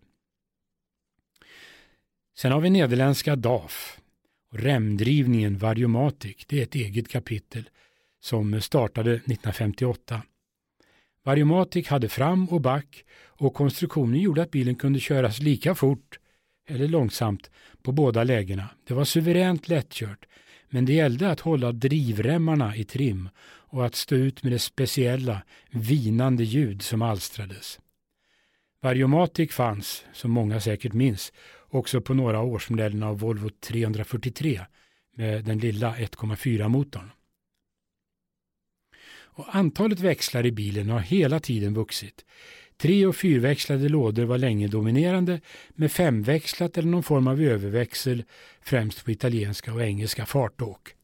Sen har vi nederländska DAF. Och remdrivningen Variomatic, det är ett eget kapitel som startade 1958. Variomatic hade fram och back och konstruktionen gjorde att bilen kunde köras lika fort eller långsamt på båda lägena. Det var suveränt lättkört men det gällde att hålla drivremmarna i trim och att stå ut med det speciella vinande ljud som alstrades. Variomatic fanns, som många säkert minns, också på några årsmodellerna av Volvo 343 med den lilla 1,4-motorn. Och antalet växlar i bilen har hela tiden vuxit. Tre och fyrväxlade lådor var länge dominerande med femväxlat eller någon form av överväxel främst på italienska och engelska fartåk.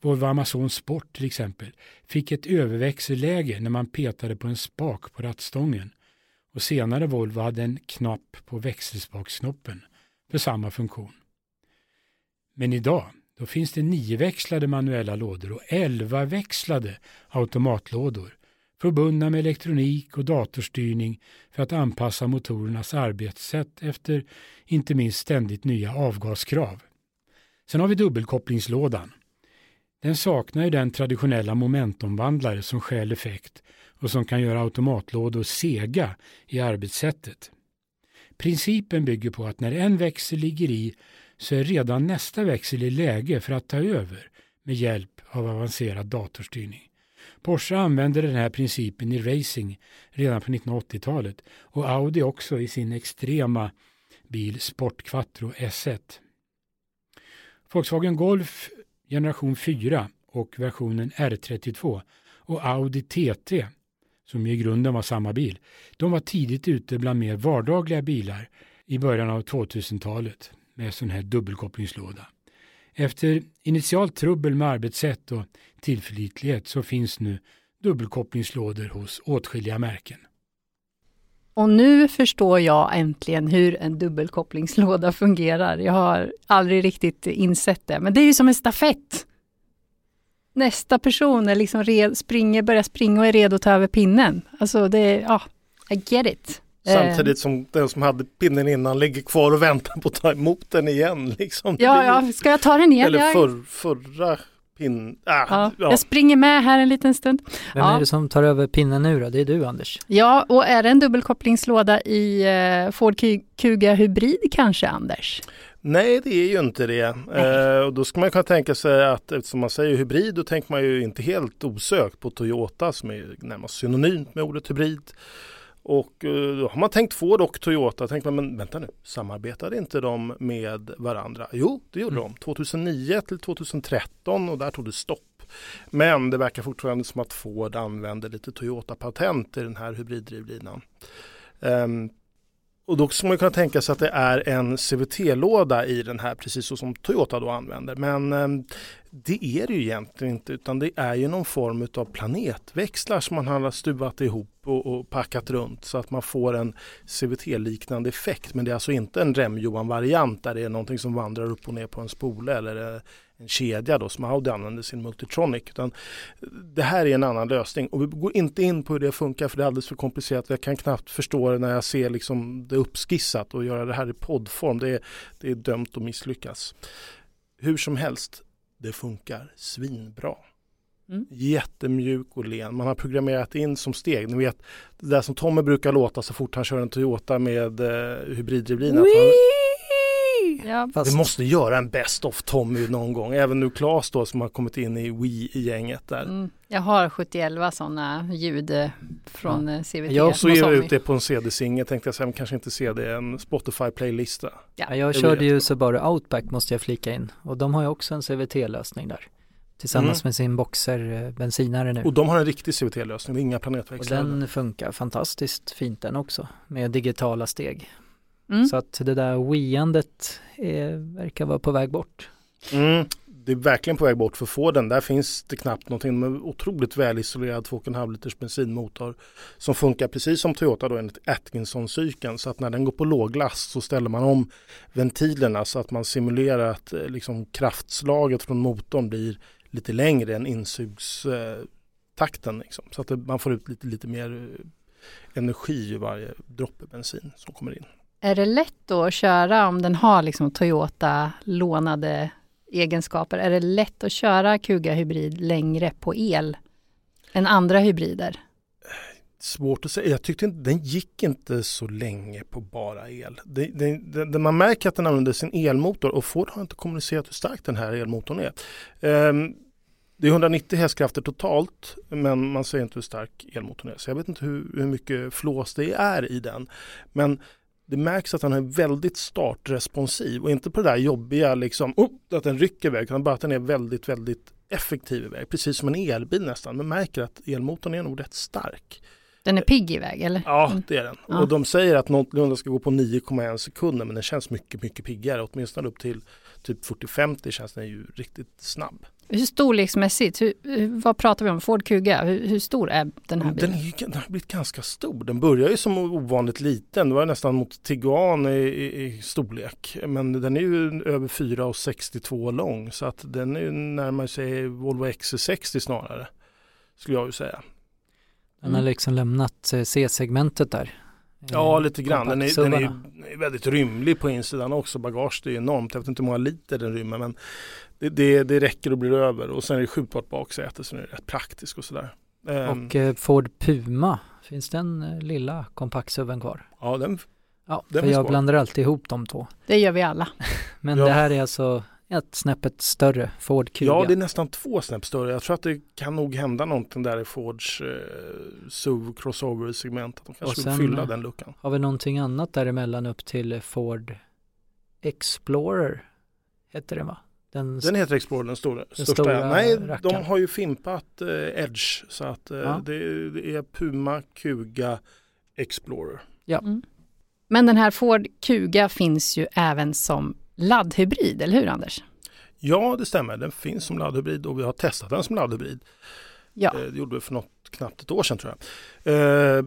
Volvo Amazon Sport till exempel fick ett överväxelläge när man petade på en spak på rattstången och senare Volvo hade en knapp på växelspaksknoppen för samma funktion. Men idag då finns det nioväxlade manuella lådor och elvaväxlade automatlådor förbundna med elektronik och datorstyrning för att anpassa motorernas arbetssätt efter inte minst ständigt nya avgaskrav. Sen har vi dubbelkopplingslådan. Den saknar ju den traditionella momentomvandlare som stjäl effekt och som kan göra automatlådor sega i arbetssättet. Principen bygger på att när en växel ligger i så är redan nästa växel i läge för att ta över med hjälp av avancerad datorstyrning. Porsche använde den här principen i racing redan på 1980-talet och Audi också i sin extrema bil Sport Quattro S1. Volkswagen Golf generation 4 och versionen R32 och Audi TT, som i grunden var samma bil, de var tidigt ute bland mer vardagliga bilar i början av 2000-talet med sån här dubbelkopplingslåda. Efter initialt trubbel med arbetssätt och tillförlitlighet så finns nu dubbelkopplingslådor hos åtskilliga märken. Och nu förstår jag äntligen hur en dubbelkopplingslåda fungerar. Jag har aldrig riktigt insett det, men det är ju som en stafett. Nästa person är liksom red, springer, börjar springa och är redo att ta över pinnen. Alltså det, ja, I get it. Samtidigt som den som hade pinnen innan ligger kvar och väntar på att ta emot den igen. Liksom. Ja, ja, ska jag ta den igen? Eller för, förra pin... Ah, ja, ja. Jag springer med här en liten stund. Vem ja. är det som tar över pinnen nu då? Det är du Anders. Ja, och är det en dubbelkopplingslåda i eh, Ford Kuga Hybrid kanske Anders? Nej, det är ju inte det. Eh, och då ska man kunna tänka sig att eftersom man säger hybrid, då tänker man ju inte helt osökt på Toyota som är närmast synonymt med ordet hybrid. Och eh, då har man tänkt få dock Toyota. Tänker man, men vänta nu, samarbetade inte de med varandra? Jo, det gjorde mm. de. 2009 till 2013 och där tog det stopp. Men det verkar fortfarande som att Ford använder lite Toyota-patent i den här hybriddrivlinan. Um, och då ska man kunna tänka sig att det är en CVT-låda i den här, precis så som Toyota då använder. Men eh, det är det ju egentligen inte, utan det är ju någon form av planetväxlar som man har stuvat ihop och, och packat runt så att man får en CVT-liknande effekt. Men det är alltså inte en Rem-Johan-variant där det är någonting som vandrar upp och ner på en spole eller eh, en kedja då som Audi använder sin Multitronic. Utan det här är en annan lösning och vi går inte in på hur det funkar för det är alldeles för komplicerat. Jag kan knappt förstå det när jag ser liksom det uppskissat och göra det här i poddform. Det är, det är dömt att misslyckas. Hur som helst, det funkar svinbra. Mm. Jättemjuk och len. Man har programmerat in som steg. Ni vet det där som Tommy brukar låta så fort han kör en Toyota med eh, hybriddrivlina. Ja. Fast... Vi måste göra en Best of Tommy någon gång. Även nu Claes då som har kommit in i Wii-gänget där. Mm. Jag har 71 sådana ljud eh, från ja. Eh, CVT. Jag också ger ut det på en CD-singel tänkte jag säga, kanske inte CD, en Spotify-playlista. Ja. Jag körde ju Subaru Outback måste jag flika in och de har ju också en CVT-lösning där. Tillsammans mm. med sin Boxer eh, bensinare nu. Och de har en riktig CVT-lösning, inga planetväxlar. Och den funkar fantastiskt fint den också med digitala steg. Mm. Så att det där wiandet verkar vara på väg bort. Mm. Det är verkligen på väg bort för Forden. Där finns det knappt någonting. med otroligt välisolerad 2,5 liters bensinmotor som funkar precis som Toyota då enligt Atkinson-cykeln. Så att när den går på låglast så ställer man om ventilerna så att man simulerar att eh, liksom, kraftslaget från motorn blir lite längre än insugstakten. Liksom. Så att man får ut lite, lite mer eh, energi i varje droppe bensin som kommer in. Är det lätt då att köra om den har liksom Toyota lånade egenskaper? Är det lätt att köra Kuga hybrid längre på el än andra hybrider? Svårt att säga. Jag tyckte inte, den gick inte så länge på bara el. Det, det, det, man märker att den använder sin elmotor och Ford har inte kommunicerat hur stark den här elmotorn är. Um, det är 190 hästkrafter totalt men man säger inte hur stark elmotorn är. Så jag vet inte hur, hur mycket flås det är i den. Men det märks att den är väldigt startresponsiv och inte på det där jobbiga liksom, oh, att den rycker iväg utan bara att den är väldigt, väldigt effektiv iväg. Precis som en elbil nästan. Man märker att elmotorn är nog rätt stark. Den är pigg iväg eller? Ja, det är den. Ja. Och de säger att någorlunda ska gå på 9,1 sekunder men den känns mycket, mycket piggare. Åtminstone upp till typ 40-50 känns den ju riktigt snabb. Hur storleksmässigt, hur, vad pratar vi om? Ford Kuga, hur, hur stor är den här bilen? Den, är, den har blivit ganska stor. Den börjar ju som ovanligt liten. Det var nästan mot Tiguan i, i, i storlek. Men den är ju över 4,62 lång så att den är ju närmare sig Volvo XC60 snarare. Skulle jag ju säga. Den har liksom lämnat eh, C-segmentet där. Ja, lite grann. Den är, den är väldigt rymlig på insidan också. Bagaget är enormt. Jag vet inte hur många liter den rymmer men det, det, det räcker och blir över. Och sen är det skjutbart baksäte så det är rätt praktiskt och sådär. Ehm. Och eh, Ford Puma, finns den eh, lilla kompaktsuven kvar? Ja, den, ja, den för jag kvar. blandar alltid ihop de två. Det gör vi alla. men ja. det här är alltså ett snäppet större Ford Kuga. Ja, det är nästan två snäpp större. Jag tror att det kan nog hända någonting där i Fords eh, SUV crossover-segment. De kanske vill fylla den luckan. Har vi någonting annat däremellan upp till Ford Explorer? Heter det va? Den, den heter Explorer, den stora. Den största. Stora Nej, rackaren. de har ju fimpat eh, Edge. Så att eh, ja. det, det, är Puma, Kuga, Explorer. Ja. Mm. Men den här Ford Kuga finns ju även som laddhybrid, eller hur Anders? Ja, det stämmer. Den finns som laddhybrid och vi har testat den som laddhybrid. Ja. Eh, det gjorde vi för något knappt ett år sedan tror jag. Eh,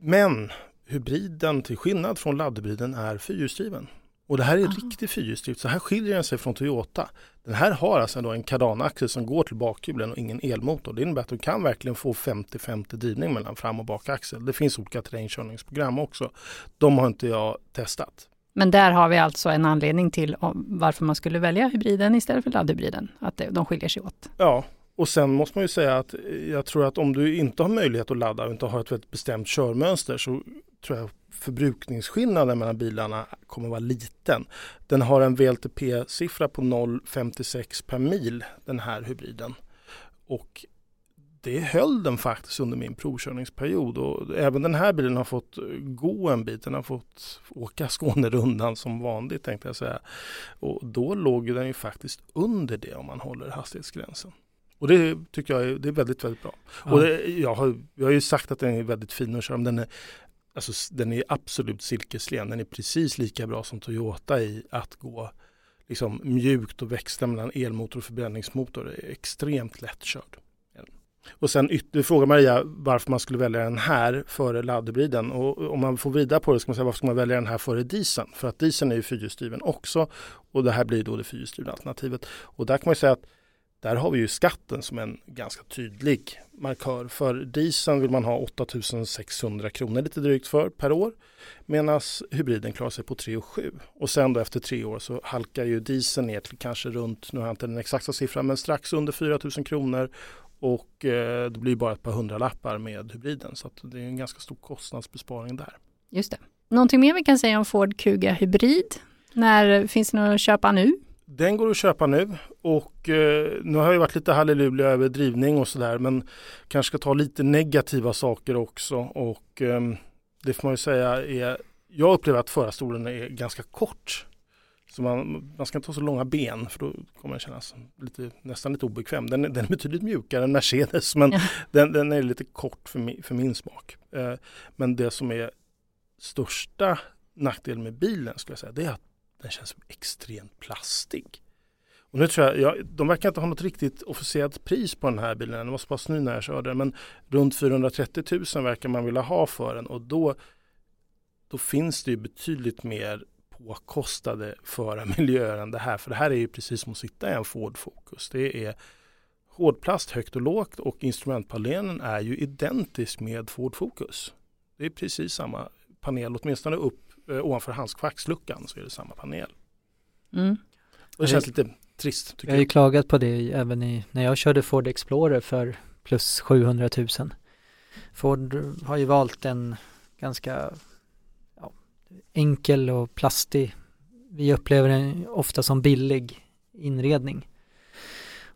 men hybriden till skillnad från laddhybriden är fyrhjulsdriven. Och det här är Aha. riktig fyrhjulsdrift, så här skiljer den sig från Toyota. Den här har alltså en kardanaxel som går till bakhjulen och ingen elmotor. Det innebär att du kan verkligen få 50-50 drivning mellan fram och bakaxel. Det finns olika terrängkörningsprogram också. De har inte jag testat. Men där har vi alltså en anledning till varför man skulle välja hybriden istället för laddhybriden. Att de skiljer sig åt. Ja, och sen måste man ju säga att eh, jag tror att om du inte har möjlighet att ladda och inte har ett väldigt bestämt körmönster så tror jag förbrukningsskillnaden mellan bilarna kommer att vara liten. Den har en VLTP-siffra på 0,56 per mil den här hybriden. Och det höll den faktiskt under min provkörningsperiod och även den här bilen har fått gå en bit. Den har fått åka Skånerundan som vanligt tänkte jag säga. Och då låg den ju faktiskt under det om man håller hastighetsgränsen. Och det tycker jag är, det är väldigt, väldigt bra. Ja. Och det, jag, har, jag har ju sagt att den är väldigt fin att köra, men den är alltså, den är absolut silkeslen. Den är precis lika bra som Toyota i att gå liksom, mjukt och växla mellan elmotor och förbränningsmotor. Det är extremt lättkörd. Och sen du frågar Maria varför man skulle välja den här före laddhybriden. Och om man får vidare på det ska man säga varför ska man välja den här före dieseln? För att dieseln är ju fyrhjulsdriven också och det här blir då det fyrhjulsdrivna alternativet. Och där kan man säga att där har vi ju skatten som en ganska tydlig markör. För dieseln vill man ha 8600 kronor lite drygt för per år. Medan hybriden klarar sig på 3 7. Och sen då efter tre år så halkar ju dieseln ner till kanske runt, nu har jag inte den exakta siffran, men strax under 4000 kronor. Och eh, det blir bara ett par hundra lappar med hybriden. Så det är en ganska stor kostnadsbesparing där. Just det. Någonting mer vi kan säga om Ford Kuga Hybrid? När finns det något att köpa nu? Den går att köpa nu och eh, nu har jag varit lite halleluja över drivning och sådär men kanske ska ta lite negativa saker också och eh, det får man ju säga är jag upplever att förarstolen är ganska kort. Så man, man ska inte ha så långa ben för då kommer den kännas lite, nästan lite obekväm. Den, den är betydligt mjukare än Mercedes men ja. den, den, är lite kort för, mi, för min smak. Eh, men det som är största nackdelen med bilen skulle jag säga det är att den känns extremt plastig. Och nu tror jag, jag, de verkar inte ha något riktigt officiellt pris på den här bilen. Den var så pass ny när jag körde den. Men runt 430 000 verkar man vilja ha för den. Och då, då finns det ju betydligt mer påkostade förarmiljöer än det här. För det här är ju precis som att sitta i en Ford Focus. Det är hårdplast högt och lågt och instrumentpanelen är ju identisk med Ford Focus. Det är precis samma panel, åtminstone upp eh, ovanför handskfacksluckan så är det samma panel. Mm. Och det känns lite trist. jag har ju klagat på det även i, när jag körde Ford Explorer för plus 700 000. Ford har ju valt en ganska enkel och plastig, vi upplever den ofta som billig inredning.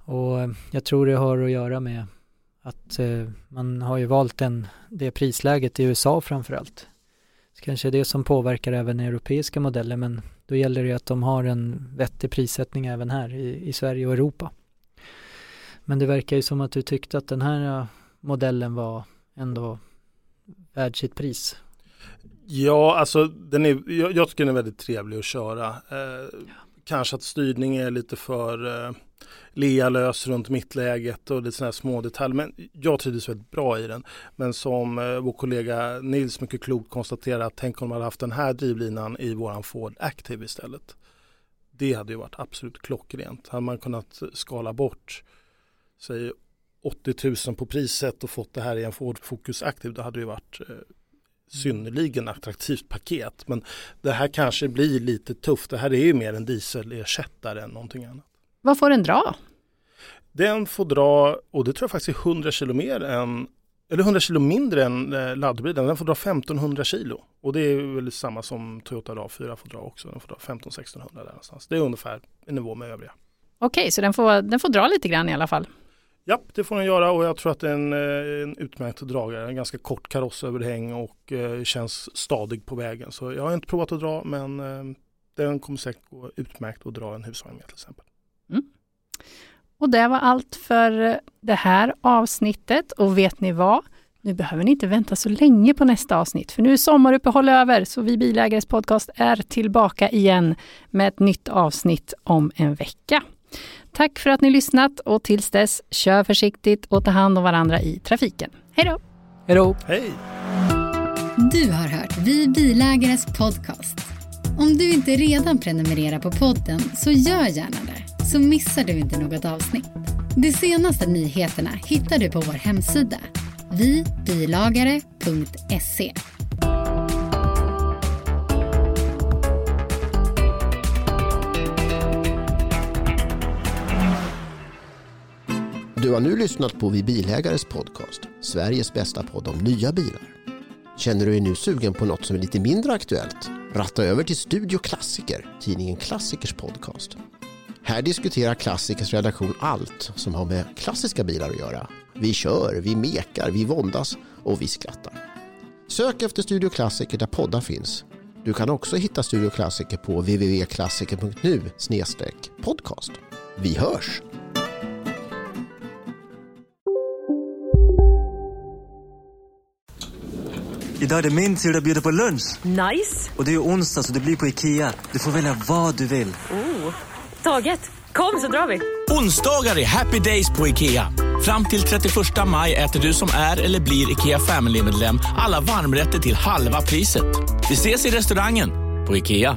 Och eh, jag tror det har att göra med att eh, man har ju valt den, det prisläget i USA framförallt. Så kanske det som påverkar även europeiska modeller men då gäller det att de har en vettig prissättning även här i, i Sverige och Europa. Men det verkar ju som att du tyckte att den här eh, modellen var ändå värd sitt pris. Ja, alltså den är, jag, jag tycker den är väldigt trevlig att köra. Eh, ja. Kanske att styrningen är lite för eh, lealös runt mittläget och lite sådana små detaljer. Men jag trivdes väldigt bra i den. Men som eh, vår kollega Nils mycket klokt konstaterar att tänk om man hade haft den här drivlinan i våran Ford Active istället. Det hade ju varit absolut klockrent. Hade man kunnat skala bort säg 80 000 på priset och fått det här i en Ford Focus Active då hade det ju varit eh, synnerligen attraktivt paket. Men det här kanske blir lite tufft. Det här är ju mer en dieselersättare än någonting annat. Vad får den dra? Den får dra, och det tror jag faktiskt är 100 kilo mer än eller 100 kilo mindre än eh, laddhybriden. Den får dra 1500 kilo. Och det är väl samma som Toyota RAV4 får dra också. Den får dra 15-1600 där någonstans. Det är ungefär i nivå med övriga. Okej, så den får, den får dra lite grann i alla fall? Ja, det får den göra och jag tror att det är en, eh, en utmärkt dragare. En ganska kort karossöverhäng och eh, känns stadig på vägen. Så jag har inte provat att dra men eh, den kommer säkert gå utmärkt att dra en husvagn med till exempel. Mm. Och det var allt för det här avsnittet och vet ni vad? Nu behöver ni inte vänta så länge på nästa avsnitt, för nu är sommaruppehåll över, så Vi Bilägares podcast är tillbaka igen med ett nytt avsnitt om en vecka. Tack för att ni lyssnat och tills dess, kör försiktigt och ta hand om varandra i trafiken. Hej då! Hej då! Hej! Du har hört Vi Bilägares podcast. Om du inte redan prenumererar på podden så gör gärna det, så missar du inte något avsnitt. De senaste nyheterna hittar du på vår hemsida, vibilagare.se. Du har nu lyssnat på Vi Bilägares podcast, Sveriges bästa podd om nya bilar. Känner du dig nu sugen på något som är lite mindre aktuellt? Ratta över till Studio Klassiker, tidningen Klassikers podcast. Här diskuterar Klassikers redaktion allt som har med klassiska bilar att göra. Vi kör, vi mekar, vi våndas och vi skrattar. Sök efter Studio Klassiker där poddar finns. Du kan också hitta Studio Klassiker på www.klassiker.nu podcast. Vi hörs! Idag är det min tur att bjuda på lunch. Nice! Och det är ju onsdag så det blir på Ikea. Du får välja vad du vill. Oh, taget! Kom så drar vi! Onsdagar är happy days på IKEA. Fram till 31 maj äter du som är eller blir IKEA Family-medlem alla varmrätter till halva priset. Vi ses i restaurangen på IKEA.